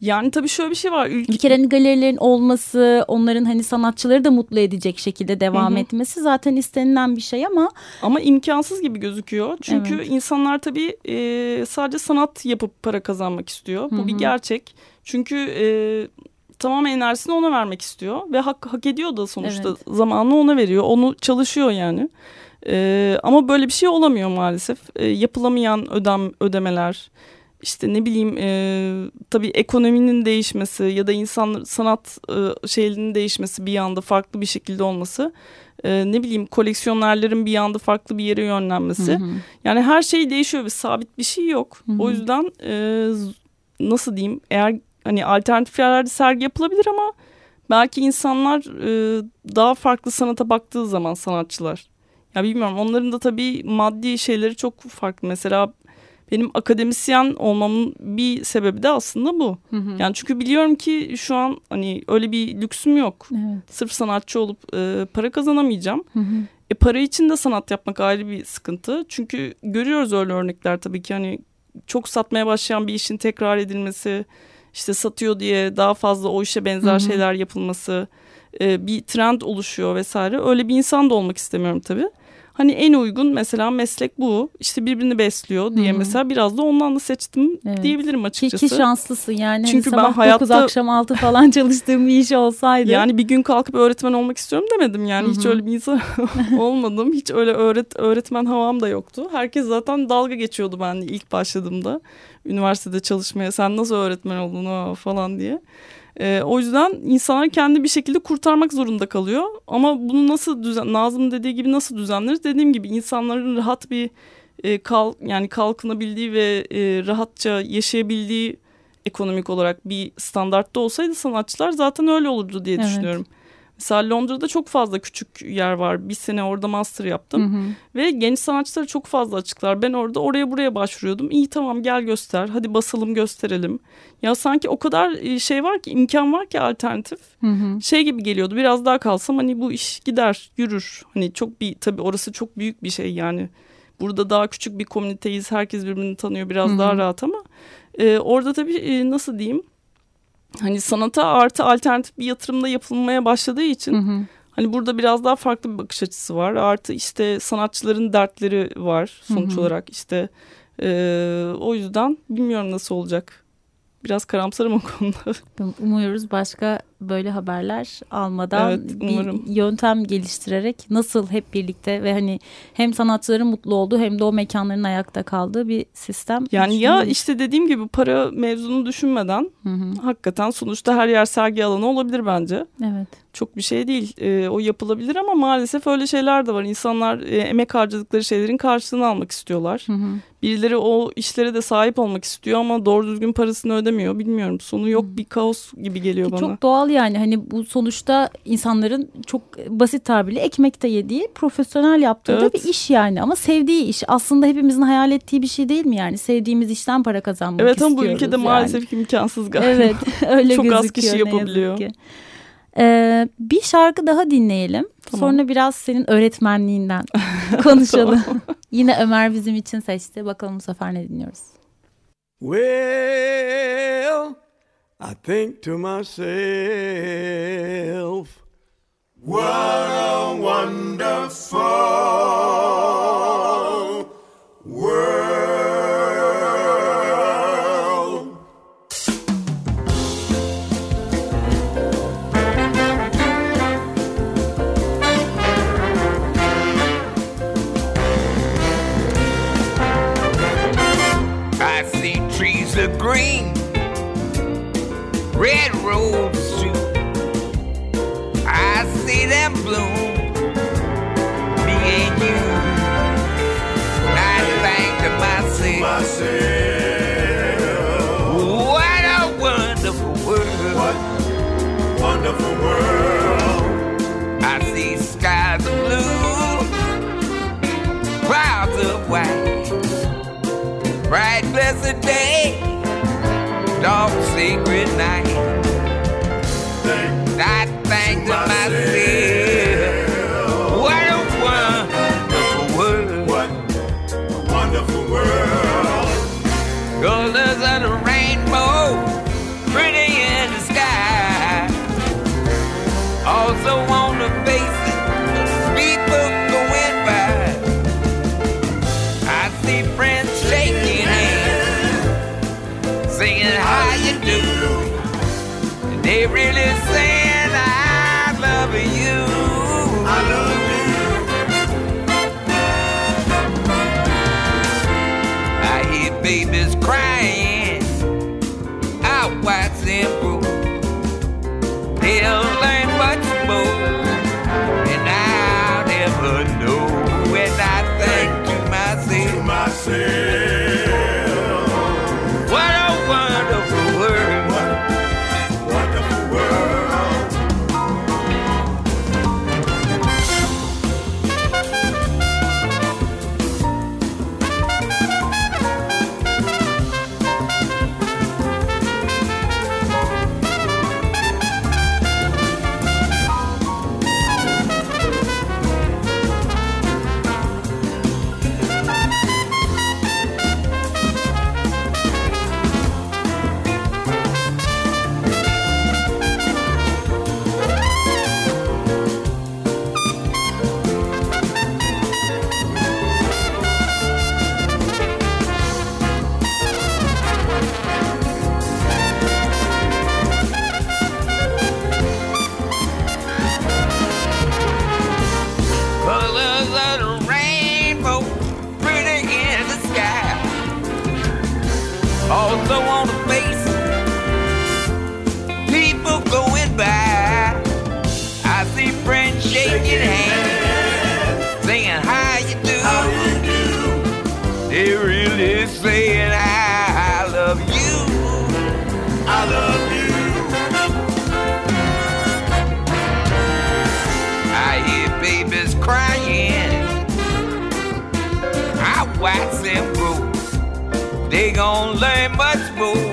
Yani tabii şöyle bir şey var. Ülke... Bir kere hani galerilerin olması, onların hani sanatçıları da mutlu edecek şekilde devam Hı-hı. etmesi zaten istenilen bir şey ama... Ama imkansız gibi gözüküyor. Çünkü evet. insanlar tabii e, sadece sanat yapıp para kazanmak istiyor. Bu Hı-hı. bir gerçek. Çünkü e, tamamen enerjisini ona vermek istiyor. Ve hak, hak ediyor da sonuçta evet. zamanını ona veriyor. Onu çalışıyor yani. E, ama böyle bir şey olamıyor maalesef. E, yapılamayan ödem ödemeler işte ne bileyim e, tabii ekonominin değişmesi ya da insan sanat e, şeylerinin değişmesi bir anda farklı bir şekilde olması e, ne bileyim koleksiyonerlerin bir anda farklı bir yere yönlenmesi hı hı. yani her şey değişiyor ve sabit bir şey yok hı hı. o yüzden e, nasıl diyeyim eğer hani alternatif yerlerde sergi yapılabilir ama belki insanlar e, daha farklı sanata baktığı zaman sanatçılar ya bilmiyorum onların da tabii maddi şeyleri çok farklı mesela benim akademisyen olmamın bir sebebi de aslında bu. Hı hı. Yani çünkü biliyorum ki şu an hani öyle bir lüksüm yok. Evet. Sırf sanatçı olup e, para kazanamayacağım. Hı hı. E para için de sanat yapmak ayrı bir sıkıntı. Çünkü görüyoruz öyle örnekler tabii ki hani çok satmaya başlayan bir işin tekrar edilmesi, işte satıyor diye daha fazla o işe benzer hı hı. şeyler yapılması, e, bir trend oluşuyor vesaire. Öyle bir insan da olmak istemiyorum tabii. Hani en uygun mesela meslek bu. İşte birbirini besliyor diye Hı-hı. mesela biraz da ondan da seçtim evet. diyebilirim açıkçası. Ki, şanslısın yani. Çünkü hani ben hayatta 9 akşam 6 falan çalıştığım bir iş olsaydı. Yani bir gün kalkıp öğretmen olmak istiyorum demedim yani. Hı-hı. Hiç öyle bir insan olmadım. Hiç öyle öğret öğretmen havam da yoktu. Herkes zaten dalga geçiyordu ben ilk başladığımda. Üniversitede çalışmaya sen nasıl öğretmen oldun falan diye. E, o yüzden insanlar kendi bir şekilde kurtarmak zorunda kalıyor. Ama bunu nasıl düzen, Nazım dediği gibi nasıl düzenleriz? Dediğim gibi insanların rahat bir e, kal yani kalkınabildiği ve e, rahatça yaşayabildiği ekonomik olarak bir standartta olsaydı sanatçılar zaten öyle olurdu diye evet. düşünüyorum. Mesela Londra'da çok fazla küçük yer var. Bir sene orada master yaptım. Hı hı. Ve genç sanatçıları çok fazla açıklar. Ben orada oraya buraya başvuruyordum. İyi tamam gel göster. Hadi basalım gösterelim. Ya sanki o kadar e, şey var ki imkan var ki alternatif. Hı hı. Şey gibi geliyordu. Biraz daha kalsam hani bu iş gider, yürür. Hani çok bir tabii orası çok büyük bir şey yani. Burada daha küçük bir komüniteyiz. Herkes birbirini tanıyor. Biraz hı hı. daha rahat ama e, orada tabii e, nasıl diyeyim? Hani sanata artı alternatif bir yatırımda yapılmaya başladığı için hı hı. hani burada biraz daha farklı bir bakış açısı var. Artı işte sanatçıların dertleri var sonuç hı hı. olarak işte e, o yüzden bilmiyorum nasıl olacak. Biraz karamsarım o konuda. Umuyoruz başka böyle haberler almadan Evet, umarım. bir yöntem geliştirerek nasıl hep birlikte ve hani hem sanatçıların mutlu olduğu hem de o mekanların ayakta kaldığı bir sistem. Yani ya işte dediğim gibi para mevzunu düşünmeden Hı hı, hakikaten sonuçta her yer sergi alanı olabilir bence. evet. Çok bir şey değil. Ee, o yapılabilir ama maalesef öyle şeyler de var. İnsanlar e, emek harcadıkları şeylerin karşılığını almak istiyorlar. Hı hı. Birileri o işlere de sahip olmak istiyor ama doğru düzgün parasını ödemiyor. Bilmiyorum. Sonu yok bir kaos gibi geliyor bana. Çok doğal yani hani bu sonuçta insanların çok basit tabirle ekmekte yediği profesyonel yaptığı da Evet. bir iş yani ama sevdiği iş aslında hepimizin hayal ettiği bir şey değil mi yani sevdiğimiz işten para kazanmak Evet ama bu istiyoruz ülkede yani. maalesef imkansız galiba. Evet öyle Çok az kişi ne yazık yapabiliyor. ki. Ee, bir şarkı daha dinleyelim. Tamam. Sonra biraz senin öğretmenliğinden konuşalım. Yine Ömer bizim için seçti. Bakalım bu sefer ne dinliyoruz? Well, I think to myself, what a wonderful sacred night. I think to myself, what a wonderful world. what a wonderful world. Colors of the rainbow, pretty in the sky. Also wax and groove. They gon' learn much more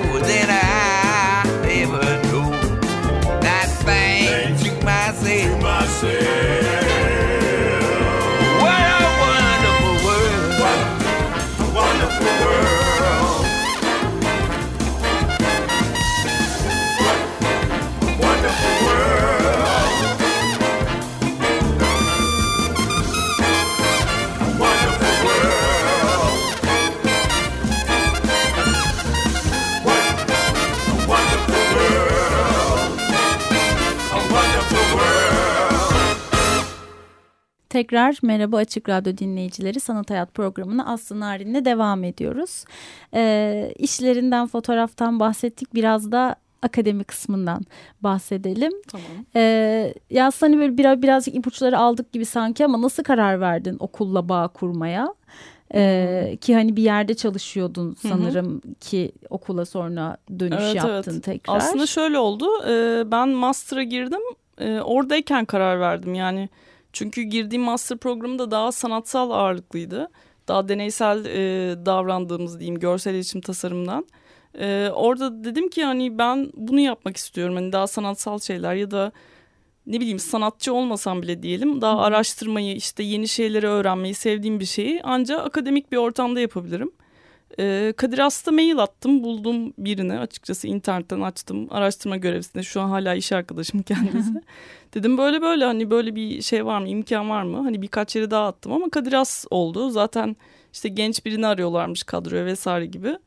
Tekrar merhaba Açık Radyo dinleyicileri Sanat Hayat programına Aslı Narin'le devam ediyoruz. Ee, işlerinden fotoğraftan bahsettik biraz da akademi kısmından bahsedelim. Tamam. Ee, ya aslında hani böyle biraz, birazcık ipuçları aldık gibi sanki ama nasıl karar verdin okulla bağ kurmaya? Ee, ki hani bir yerde çalışıyordun sanırım ki okula sonra dönüş Evet, yaptın evet. tekrar. Aslında şöyle oldu. e, ben master'a girdim. E, oradayken karar verdim yani. Çünkü girdiğim master programı da daha sanatsal ağırlıklıydı. Daha deneysel e, davrandığımız diyeyim görsel iletişim tasarımdan. E, orada dedim ki hani ben bunu yapmak istiyorum. Hani daha sanatsal şeyler ya da ne bileyim sanatçı olmasam bile diyelim daha araştırmayı işte yeni şeyleri öğrenmeyi sevdiğim bir şeyi ancak akademik bir ortamda yapabilirim. Ee, Kadir Has'ta mail attım buldum birini açıkçası internetten açtım araştırma görevlisinde şu an hala iş arkadaşım kendisi. Dedim böyle böyle hani böyle bir şey var mı imkan var mı hani birkaç yere daha attım ama Kadir Has oldu zaten işte genç birini arıyorlarmış kadroya vesaire gibi.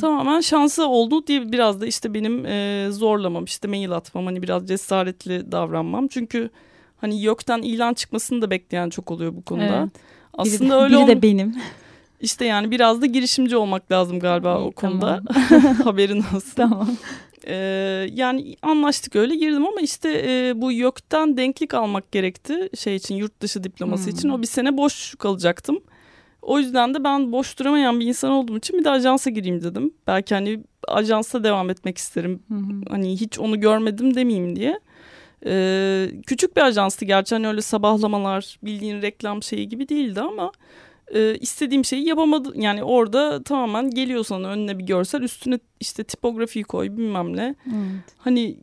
Tamamen şansı oldu diye biraz da işte benim e, zorlamam işte mail atmam hani biraz cesaretli davranmam. Çünkü hani YÖK'ten ilan çıkmasını da bekleyen çok oluyor bu konuda. Evet. Aslında biri, öyle biri de benim. İşte yani biraz da girişimci olmak lazım galiba İyi, o konuda. tamam. Haberin olsun. tamam. Ee, yani anlaştık öyle girdim ama işte e, bu YÖK'ten denklik almak gerekti şey için yurt dışı diploması Hmm. için. O bir sene boş kalacaktım. O yüzden de ben boş duramayan bir insan olduğum için bir de ajansa gireyim dedim. Belki hani ajansa devam etmek isterim. Hı hı. Hani hiç onu görmedim demeyeyim diye. Ee, küçük bir ajanstı gerçi hani öyle sabahlamalar bildiğin reklam şeyi gibi değildi ama e, istediğim şeyi yapamadım. Yani orada tamamen geliyor sana önüne bir görsel üstüne işte tipografiyi koy bilmem ne. Evet. Hani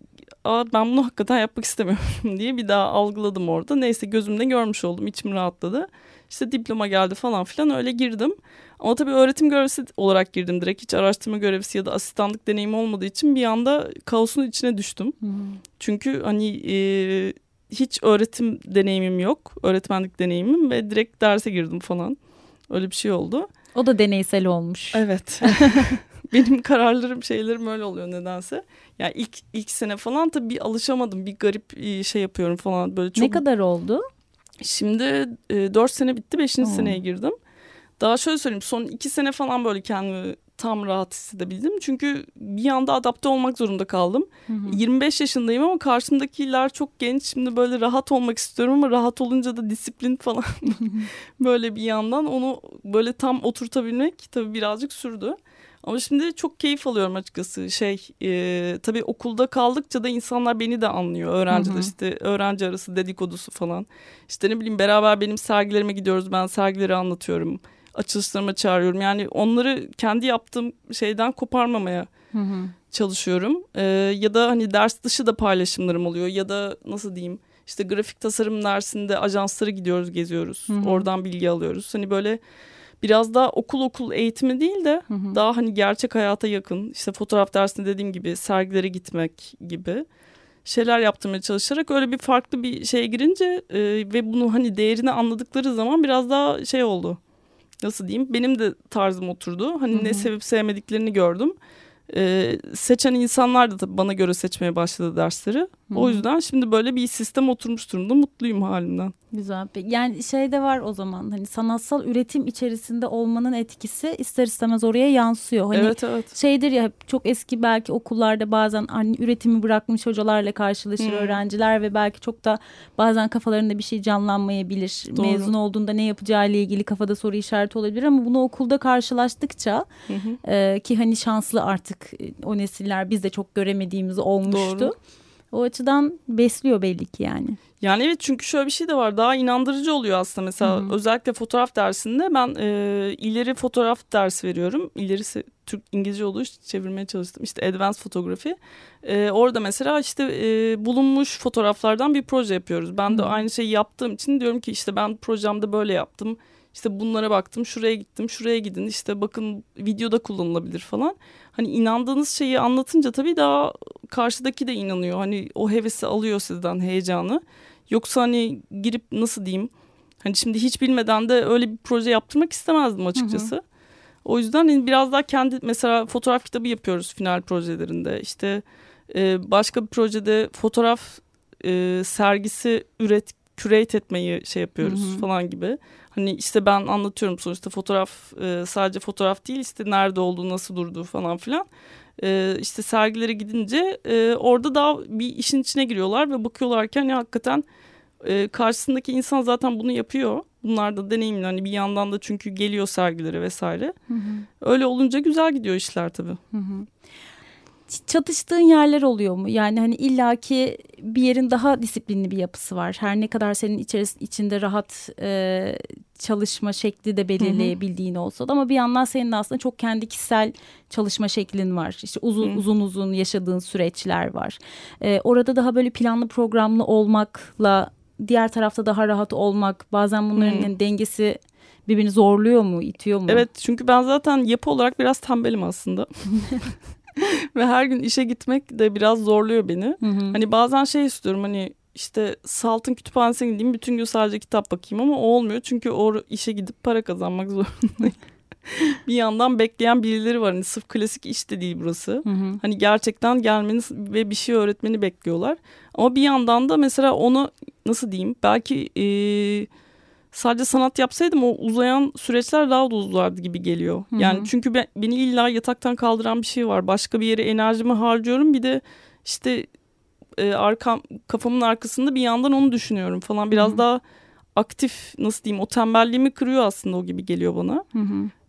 Aa, ben bunu hakikaten yapmak istemiyorum diye bir daha algıladım orada. Neyse gözümde görmüş oldum içim rahatladı. İşte diploma geldi falan filan öyle girdim. Ama tabii öğretim görevlisi olarak girdim direkt. Hiç araştırma görevlisi ya da asistanlık deneyimi olmadığı için bir anda kaosun içine düştüm. Hı. Çünkü hani e, hiç öğretim deneyimim yok. Öğretmenlik deneyimim ve direkt derse girdim falan. Öyle bir şey oldu. O da deneysel olmuş. Evet. Benim kararlarım şeylerim öyle oluyor nedense. Yani ilk ilk sene falan tabii bir alışamadım. Bir garip e, şey yapıyorum falan böyle çok. Ne kadar oldu? Şimdi e, 4 sene bitti 5. Oo. seneye girdim. Daha şöyle söyleyeyim son 2 sene falan böyle kendimi tam rahat hissedebildim. Çünkü bir anda adapte olmak zorunda kaldım. Hı hı. 25 yaşındayım ama karşımdakiler çok genç. Şimdi böyle rahat olmak istiyorum ama rahat olunca da disiplin falan böyle bir yandan onu böyle tam oturtabilmek tabii birazcık sürdü. Ama şimdi çok keyif alıyorum açıkçası. Şey e, tabii okulda kaldıkça da insanlar beni de anlıyor. Öğrenciler Hı hı. işte öğrenci arası dedikodusu falan. İşte ne bileyim beraber benim sergilerime gidiyoruz. Ben sergileri anlatıyorum. Açılışlarıma çağırıyorum. Yani onları kendi yaptığım şeyden koparmamaya Hı hı. çalışıyorum. Ee, ya da hani ders dışı da paylaşımlarım oluyor. Ya da nasıl diyeyim işte grafik tasarım dersinde ajanslara gidiyoruz geziyoruz. Hı hı. Oradan bilgi alıyoruz. Hani böyle biraz daha okul okul eğitimi değil de Hı hı. daha hani gerçek hayata yakın. işte fotoğraf dersinde dediğim gibi sergilere gitmek gibi şeyler yaptırmaya çalışarak öyle bir farklı bir şeye girince e, ve bunu hani değerini anladıkları zaman biraz daha şey oldu. Nasıl diyeyim? Benim de tarzım oturdu. Hani Hı hı. ne sevip sevmediklerini gördüm. E, seçen insanlar da tabii bana göre seçmeye başladı dersleri. Hı O yüzden şimdi böyle bir sistem oturmuş durumda. Mutluyum halimden. Güzel. Yani şey de var o zaman hani sanatsal üretim içerisinde olmanın etkisi ister istemez oraya yansıyor. Hani evet evet. şeydir ya çok eski belki okullarda bazen hani üretimi bırakmış hocalarla karşılaşır Hmm. öğrenciler ve belki çok da bazen kafalarında bir şey canlanmayabilir. Doğru. Mezun olduğunda ne yapacağı ile ilgili kafada soru işareti olabilir ama bunu okulda karşılaştıkça Hı hı. e, ki hani şanslı artık e, o nesiller biz de çok göremediğimiz olmuştu. Doğru. O açıdan besliyor belli ki yani. Yani evet çünkü şöyle bir şey de var daha inandırıcı oluyor aslında mesela Hı hı. özellikle fotoğraf dersinde ben e, ileri fotoğraf ders veriyorum. İlerisi Türk İngilizce olduğu için çevirmeye çalıştım işte advanced fotoğrafi. E, orada mesela işte e, bulunmuş fotoğraflardan bir proje yapıyoruz. Ben de Hı. aynı şeyi yaptığım için diyorum ki işte ben projemde böyle yaptım. İşte bunlara baktım, şuraya gittim, şuraya gidin. İşte bakın videoda kullanılabilir falan. Hani inandığınız şeyi anlatınca tabii daha karşıdaki de inanıyor. Hani o hevesi alıyor sizden heyecanı. Yoksa hani girip nasıl diyeyim? Hani şimdi hiç bilmeden de öyle bir proje yaptırmak istemezdim açıkçası. O yüzden hani biraz daha kendi mesela fotoğraf kitabı yapıyoruz final projelerinde. İşte e, başka bir projede fotoğraf e, sergisi üret curate etmeyi şey yapıyoruz Hı hı. falan gibi. Hani işte ben anlatıyorum sonuçta fotoğraf e, sadece fotoğraf değil işte nerede olduğu nasıl durduğu falan filan. E, işte sergilere gidince e, orada daha bir işin içine giriyorlar ve bakıyorlarken ya hakikaten e, karşısındaki insan zaten bunu yapıyor. Bunlar da deneyimli hani bir yandan da çünkü geliyor sergilere vesaire. Öyle olunca güzel gidiyor işler tabii. Ç- Çatıştığın yerler oluyor mu? Yani hani illaki bir yerin daha disiplinli bir yapısı var. Her ne kadar senin içeris içinde rahat e, çalışma şekli de belirleyebildiğin olsa da ama bir yandan senin de aslında çok kendi kişisel çalışma şeklin var. İşte uzun Hı. uzun uzun yaşadığın süreçler var. E, orada daha böyle planlı programlı olmakla diğer tarafta daha rahat olmak bazen bunların Hı. hani dengesi birbirini zorluyor mu, itiyor mu? Evet çünkü ben zaten yapı olarak biraz tembelim aslında. Ve her gün işe gitmek de biraz zorluyor beni. Hı hı. Hani bazen şey istiyorum hani işte Salt'ın kütüphanesine gideyim bütün gün sadece kitap bakayım ama o olmuyor. Çünkü o işe gidip para kazanmak zorundayım. bir yandan bekleyen birileri var. Hani sırf klasik iş de değil burası. Hı hı. Hani gerçekten gelmeni ve bir şey öğretmeni bekliyorlar. Ama bir yandan da mesela onu nasıl diyeyim belki eee, sadece sanat yapsaydım o uzayan süreçler daha da uzardı gibi geliyor. Hı hı. Yani çünkü ben, beni illa yataktan kaldıran bir şey var. Başka bir yere enerjimi harcıyorum. Bir de işte e, arkam kafamın arkasında bir yandan onu düşünüyorum falan. Biraz Hı hı. daha aktif nasıl diyeyim o tembelliğimi kırıyor aslında o gibi geliyor bana.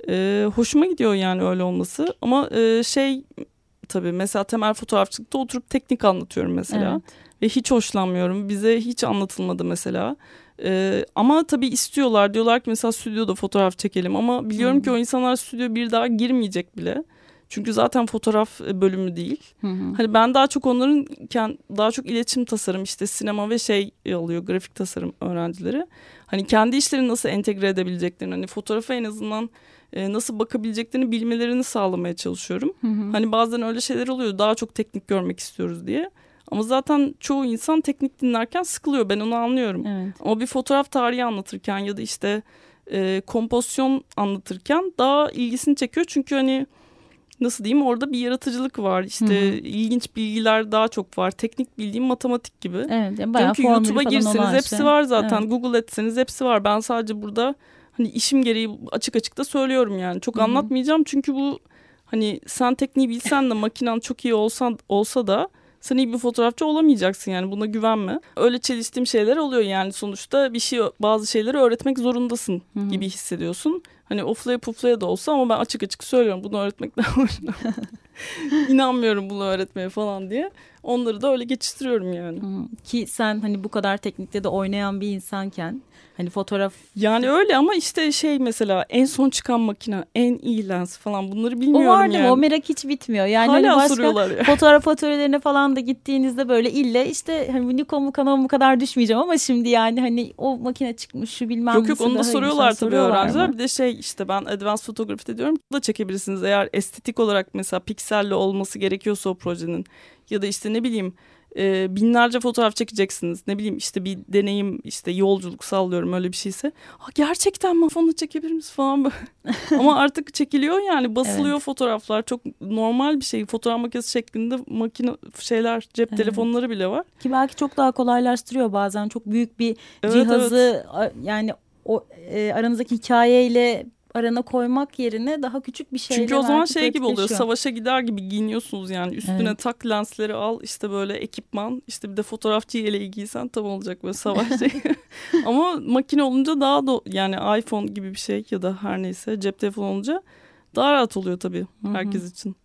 Ee, hoşuma gidiyor yani öyle olması. Ama e, şey tabii mesela temel fotoğrafçılıkta oturup teknik anlatıyorum mesela. Evet. Ve hiç hoşlanmıyorum. Bize hiç anlatılmadı mesela. Ee, ama tabii istiyorlar. Diyorlar ki mesela stüdyoda fotoğraf çekelim. Ama biliyorum Hı. ki o insanlar stüdyo bir daha girmeyecek bile. Çünkü zaten fotoğraf e, bölümü değil. Hı hı. Hani ben daha çok onların daha çok iletişim tasarım işte sinema ve şey alıyor grafik tasarım öğrencileri. Hani kendi işlerini nasıl entegre edebileceklerini hani fotoğrafa en azından e, nasıl bakabileceklerini bilmelerini sağlamaya çalışıyorum. Hı hı. Hani bazen öyle şeyler oluyor daha çok teknik görmek istiyoruz diye. Ama zaten çoğu insan teknik dinlerken sıkılıyor ben onu anlıyorum. Evet. Ama bir fotoğraf tarihi anlatırken ya da işte e, kompozisyon anlatırken daha ilgisini çekiyor. Çünkü hani nasıl diyeyim orada bir yaratıcılık var. İşte Hı hı. ilginç bilgiler daha çok var. Teknik bildiğim matematik gibi. Evet. Yani bayağı Çünkü YouTube'a girseniz hepsi şey. var zaten. Evet. Google etseniz hepsi var. Ben sadece burada hani işim gereği açık açık da söylüyorum yani. Çok Hı hı. anlatmayacağım çünkü bu hani sen tekniği bilsen de makinen çok iyi olsan olsa da sen iyi bir fotoğrafçı olamayacaksın yani buna güvenme. Öyle çeliştiğim şeyler oluyor yani sonuçta bir şey bazı şeyleri öğretmek zorundasın Hı hı. gibi hissediyorsun. Hani oflaya puflaya da olsa ama ben açık açık söylüyorum bunu öğretmekten. İnanmıyorum bunu öğretmeye falan diye. Onları da öyle geçiştiriyorum yani. Hı. Ki sen hani bu kadar teknikte de oynayan bir insanken hani fotoğraf Yani öyle ama işte şey mesela en son çıkan makine, en iyi lens falan bunları o bilmiyorum var değil yani. mi? O merak hiç bitmiyor. Yani Hala hani başka ya. fotoğraf atölyelerine falan da gittiğinizde böyle ille işte hani Nikon mu Canon mu kadar düşmeyeceğim ama şimdi yani hani o makine çıkmış şu bilmem Yok yok onu da soruyorlar tabii soruyorlar öğrenciler. mı? Bir de şey işte ben advanced photography diyorum. Bu da çekebilirsiniz. Eğer estetik olarak mesela pikselli olması gerekiyorsa o projenin. Ya da işte ne bileyim e, binlerce fotoğraf çekeceksiniz. Ne bileyim işte bir deneyim işte yolculuk sallıyorum öyle bir şeyse. Ha, gerçekten mi onu çekebilir miyiz falan böyle. Ama artık çekiliyor yani basılıyor Evet. fotoğraflar. Çok normal bir şey. Fotoğraf makinesi şeklinde makine şeyler cep Evet. telefonları bile var. Ki belki çok daha kolaylaştırıyor bazen çok büyük bir Evet, cihazı a- yani o e, aranızdaki hikayeyle arana koymak yerine daha küçük bir şeyle Çünkü o zaman şey gibi oluyor. Savaşa gider gibi giyiniyorsunuz yani. Üstüne Evet. tak lensleri al işte böyle ekipman. işte bir de fotoğrafçı yeleği giysen tam olacak böyle savaş şeyi. Ama makine olunca daha da yani iPhone gibi bir şey ya da her neyse cep telefonu olunca daha rahat oluyor tabii hı. herkes için.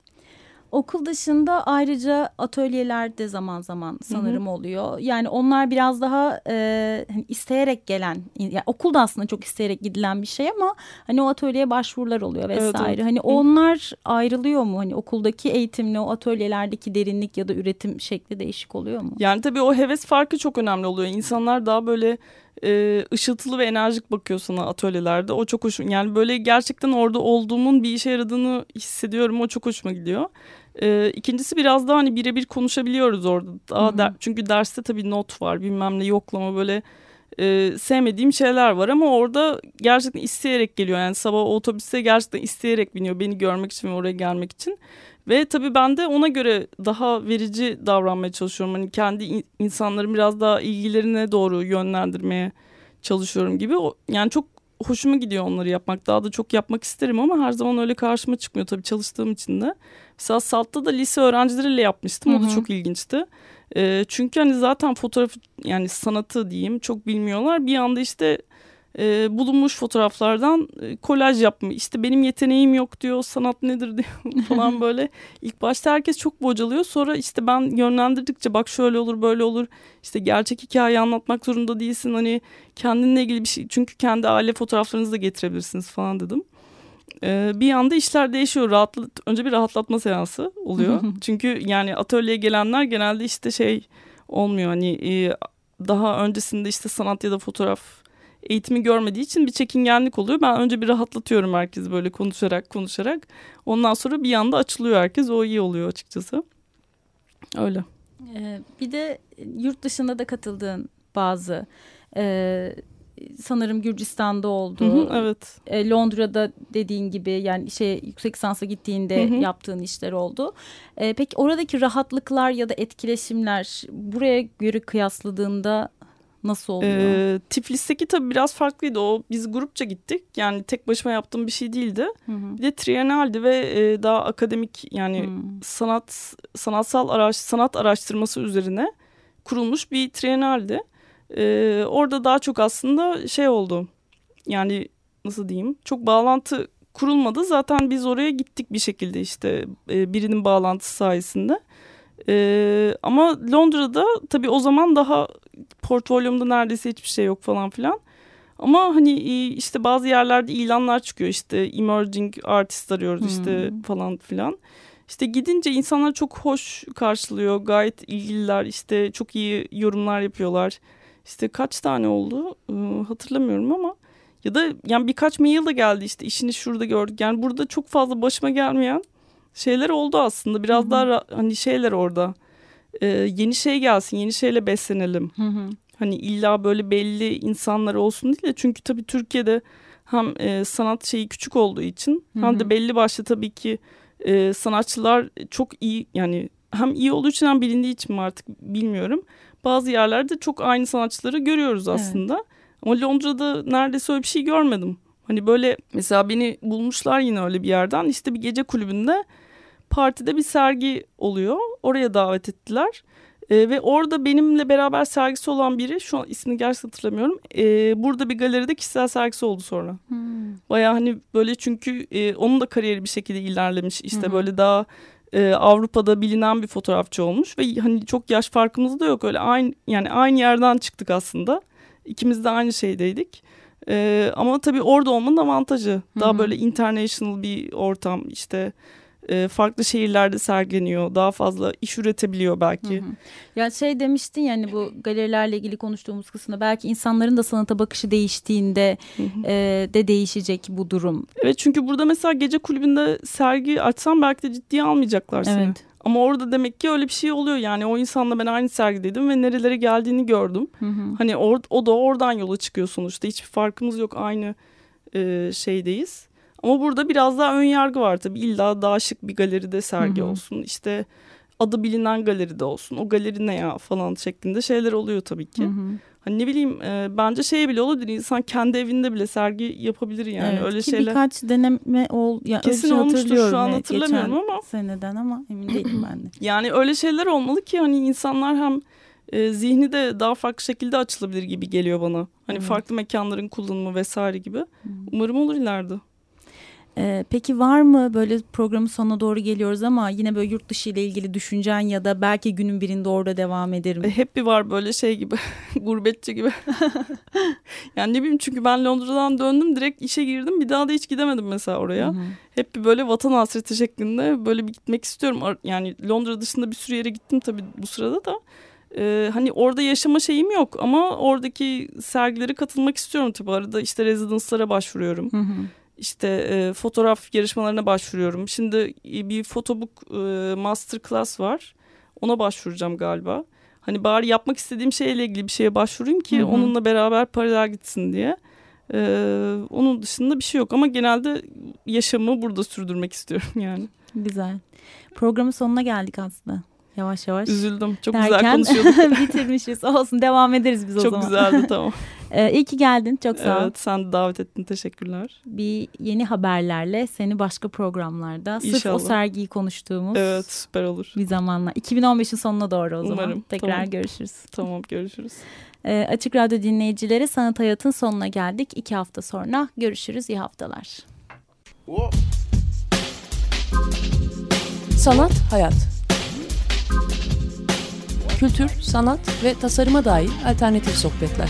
Okul dışında ayrıca atölyeler de zaman zaman sanırım oluyor. Yani onlar biraz daha e, hani isteyerek gelen, yani okulda aslında çok isteyerek gidilen bir şey ama hani o atölyeye başvurular oluyor Evet, vesaire. evet. Hani Hı. onlar ayrılıyor mu? Hani okuldaki eğitimle o atölyelerdeki derinlik ya da üretim şekli değişik oluyor mu? Yani tabii o heves farkı çok önemli oluyor. İnsanlar daha böyle e, ışıltılı ve enerjik bakıyor sana atölyelerde. O çok hoş. Yani böyle gerçekten orada olduğumun bir işe yaradığını hissediyorum. O çok hoşuma gidiyor. E, ikincisi biraz daha hani birebir konuşabiliyoruz orada. Daha der- çünkü derste tabii not var bilmem ne yoklama böyle e, sevmediğim şeyler var ama orada gerçekten isteyerek geliyor. Yani sabah otobüse gerçekten isteyerek biniyor beni görmek için ve oraya gelmek için. Ve tabii ben de ona göre daha verici davranmaya çalışıyorum. Hani kendi in- insanların biraz daha ilgilerine doğru yönlendirmeye çalışıyorum gibi. O, yani çok hoşuma gidiyor onları yapmak. Daha da çok yapmak isterim ama her zaman öyle karşıma çıkmıyor tabii çalıştığım için de. Mesela Salt'ta da lise öğrencileriyle yapmıştım. O da Hı hı. çok ilginçti. Ee, çünkü hani zaten fotoğraf yani sanatı diyeyim çok bilmiyorlar. Bir anda işte e, bulunmuş fotoğraflardan e, kolaj yapma. İşte benim yeteneğim yok diyor. Sanat nedir diyor falan böyle. İlk başta herkes çok bocalıyor. Sonra işte ben yönlendirdikçe bak şöyle olur böyle olur. İşte gerçek hikayeyi anlatmak zorunda değilsin. Hani kendinle ilgili bir şey. Çünkü kendi aile fotoğraflarınızı da getirebilirsiniz falan dedim. Ee, bir anda işler değişiyor. Rahatlat, önce bir rahatlatma seansı oluyor. Çünkü yani atölyeye gelenler genelde işte şey olmuyor. Hani e, daha öncesinde işte sanat ya da fotoğraf eğitimi görmediği için bir çekingenlik oluyor. Ben önce bir rahatlatıyorum herkesi böyle konuşarak konuşarak. Ondan sonra bir anda açılıyor herkes. O iyi oluyor açıkçası. Öyle. Ee, bir de yurt dışında da katıldığın bazı e, sanırım Gürcistan'da oldu. Hı hı, evet. E, Londra'da dediğin gibi yani şey yüksek lisansa gittiğinde Hı hı. yaptığın işler oldu. E, peki oradaki rahatlıklar ya da etkileşimler buraya göre kıyasladığında nasıl oluyor? Ee, Tiflis'teki tabii biraz farklıydı. O biz grupça gittik. Yani tek başıma yaptığım bir şey değildi. Hı hı. Bir de trienaldi ve e, daha akademik yani Hmm. sanat sanatsal araş sanat araştırması üzerine kurulmuş bir trienaldi. Ee, orada daha çok aslında şey oldu. Yani nasıl diyeyim? Çok bağlantı kurulmadı. Zaten biz oraya gittik bir şekilde işte e, birinin bağlantısı sayesinde. Ee, ama Londra'da tabii o zaman daha portfolyomda neredeyse hiçbir şey yok falan filan. Ama hani e, işte bazı yerlerde ilanlar çıkıyor işte emerging artist arıyoruz işte Hmm. falan filan. İşte gidince insanlar çok hoş karşılıyor. Gayet ilgililer işte çok iyi yorumlar yapıyorlar. İşte kaç tane oldu hatırlamıyorum ama ya da yani birkaç mail de geldi işte işini şurada gördük. Yani burada çok fazla başıma gelmeyen şeyler oldu aslında. Biraz daha ra- hani şeyler orada. Ee, yeni şey gelsin, yeni şeyle beslenelim. Hı hı. Hani illa böyle belli insanlar olsun değil de çünkü tabii Türkiye'de hem e, sanat şeyi küçük olduğu için Hı hem hı. de belli başlı tabii ki e, sanatçılar çok iyi yani hem iyi olduğu için hem bilindiği için mi artık bilmiyorum. Bazı yerlerde çok aynı sanatçıları görüyoruz Evet. aslında. Ama Londra'da neredeyse öyle bir şey görmedim. Hani böyle mesela beni bulmuşlar yine öyle bir yerden. İşte bir gece kulübünde partide bir sergi oluyor. Oraya davet ettiler. Ee, ve orada benimle beraber sergisi olan biri şu an ismini gerçekten hatırlamıyorum. Ee, burada bir galeride kişisel sergisi oldu sonra. Hmm. Baya hani böyle çünkü e, onun da kariyeri bir şekilde ilerlemiş. İşte hı. böyle daha e, Avrupa'da bilinen bir fotoğrafçı olmuş ve hani çok yaş farkımız da yok. Öyle aynı yani aynı yerden çıktık aslında. İkimiz de aynı şeydeydik. E, ama tabii orada olmanın avantajı. Daha böyle international bir ortam işte e, farklı şehirlerde sergileniyor. Daha fazla iş üretebiliyor belki. Hı hı. Ya şey demiştin yani bu galerilerle ilgili konuştuğumuz kısımda belki insanların da sanata bakışı değiştiğinde Hı hı. e, de değişecek bu durum. Evet çünkü burada mesela gece kulübünde sergi açsam belki de ciddiye almayacaklar seni. Evet. Ama orada demek ki öyle bir şey oluyor. Yani o insanla ben aynı sergideydim ve nerelere geldiğini gördüm. Hı hı. Hani or- o da oradan yola çıkıyor sonuçta. Hiçbir farkımız yok. Aynı e, şeydeyiz. Ama burada biraz daha ön yargı var tabii. İlla daha şık bir galeride sergi Hı hı. olsun. İşte adı bilinen galeride olsun. O galeri ne ya falan şeklinde şeyler oluyor tabii ki. Hı hı. Hani ne bileyim e, bence şey bile olabilir. İnsan kendi evinde bile sergi yapabilir yani. Evet, Öyle ki şeyler. birkaç deneme ol ya Kesin şey olmuştur, şu an hatırlamıyorum geçen ama. seneden ama emin değilim ben de. Yani öyle şeyler olmalı ki hani insanlar hem e, zihni de daha farklı şekilde açılabilir gibi geliyor bana. Hani Evet. farklı mekanların kullanımı vesaire gibi. Umarım olur ileride. Ee, peki var mı böyle programın sonuna doğru geliyoruz ama yine böyle yurt dışı ile ilgili düşüncen ya da belki günün birinde orada devam ederim. E, hep bir var böyle şey gibi gurbetçi gibi. yani ne bileyim çünkü ben Londra'dan döndüm direkt işe girdim bir daha da hiç gidemedim mesela oraya. Hı hı. Hep bir böyle vatan hasreti şeklinde böyle bir gitmek istiyorum. Yani Londra dışında bir sürü yere gittim tabii bu sırada da. Ee, hani orada yaşama şeyim yok ama oradaki sergilere katılmak istiyorum tabii. Arada işte rezidanslara başvuruyorum. Hı hı. İşte e, fotoğraf yarışmalarına başvuruyorum. Şimdi e, bir fotobook e, masterclass var. Ona başvuracağım galiba. Hani bari yapmak istediğim şeyle ilgili bir şeye başvurayım ki Hı hı. onunla beraber paralel gitsin diye. Ee, onun dışında bir şey yok ama genelde yaşamı burada sürdürmek istiyorum yani. Güzel. Programın sonuna geldik aslında. Yavaş yavaş. Üzüldüm. Çok güzel Derken konuşuyorduk. bitirmişiz. Olsun devam ederiz biz o Çok zaman. güzeldi tamam. Ee, iyi ki geldin. Çok sağ ol. evet sen davet ettin. Teşekkürler. Bir yeni haberlerle seni başka programlarda sırf o İnşallah. sergiyi konuştuğumuz Evet süper olur. bir zamanla. 2015'in sonuna doğru o zaman. Umarım. Tekrar Tamam. görüşürüz. Tamam görüşürüz. Ee, Açık Radyo dinleyicileri Sanat Hayat'ın sonuna geldik. İki hafta sonra görüşürüz. İyi haftalar. Sanat, hayat. Kültür, sanat ve tasarıma dair alternatif sohbetler.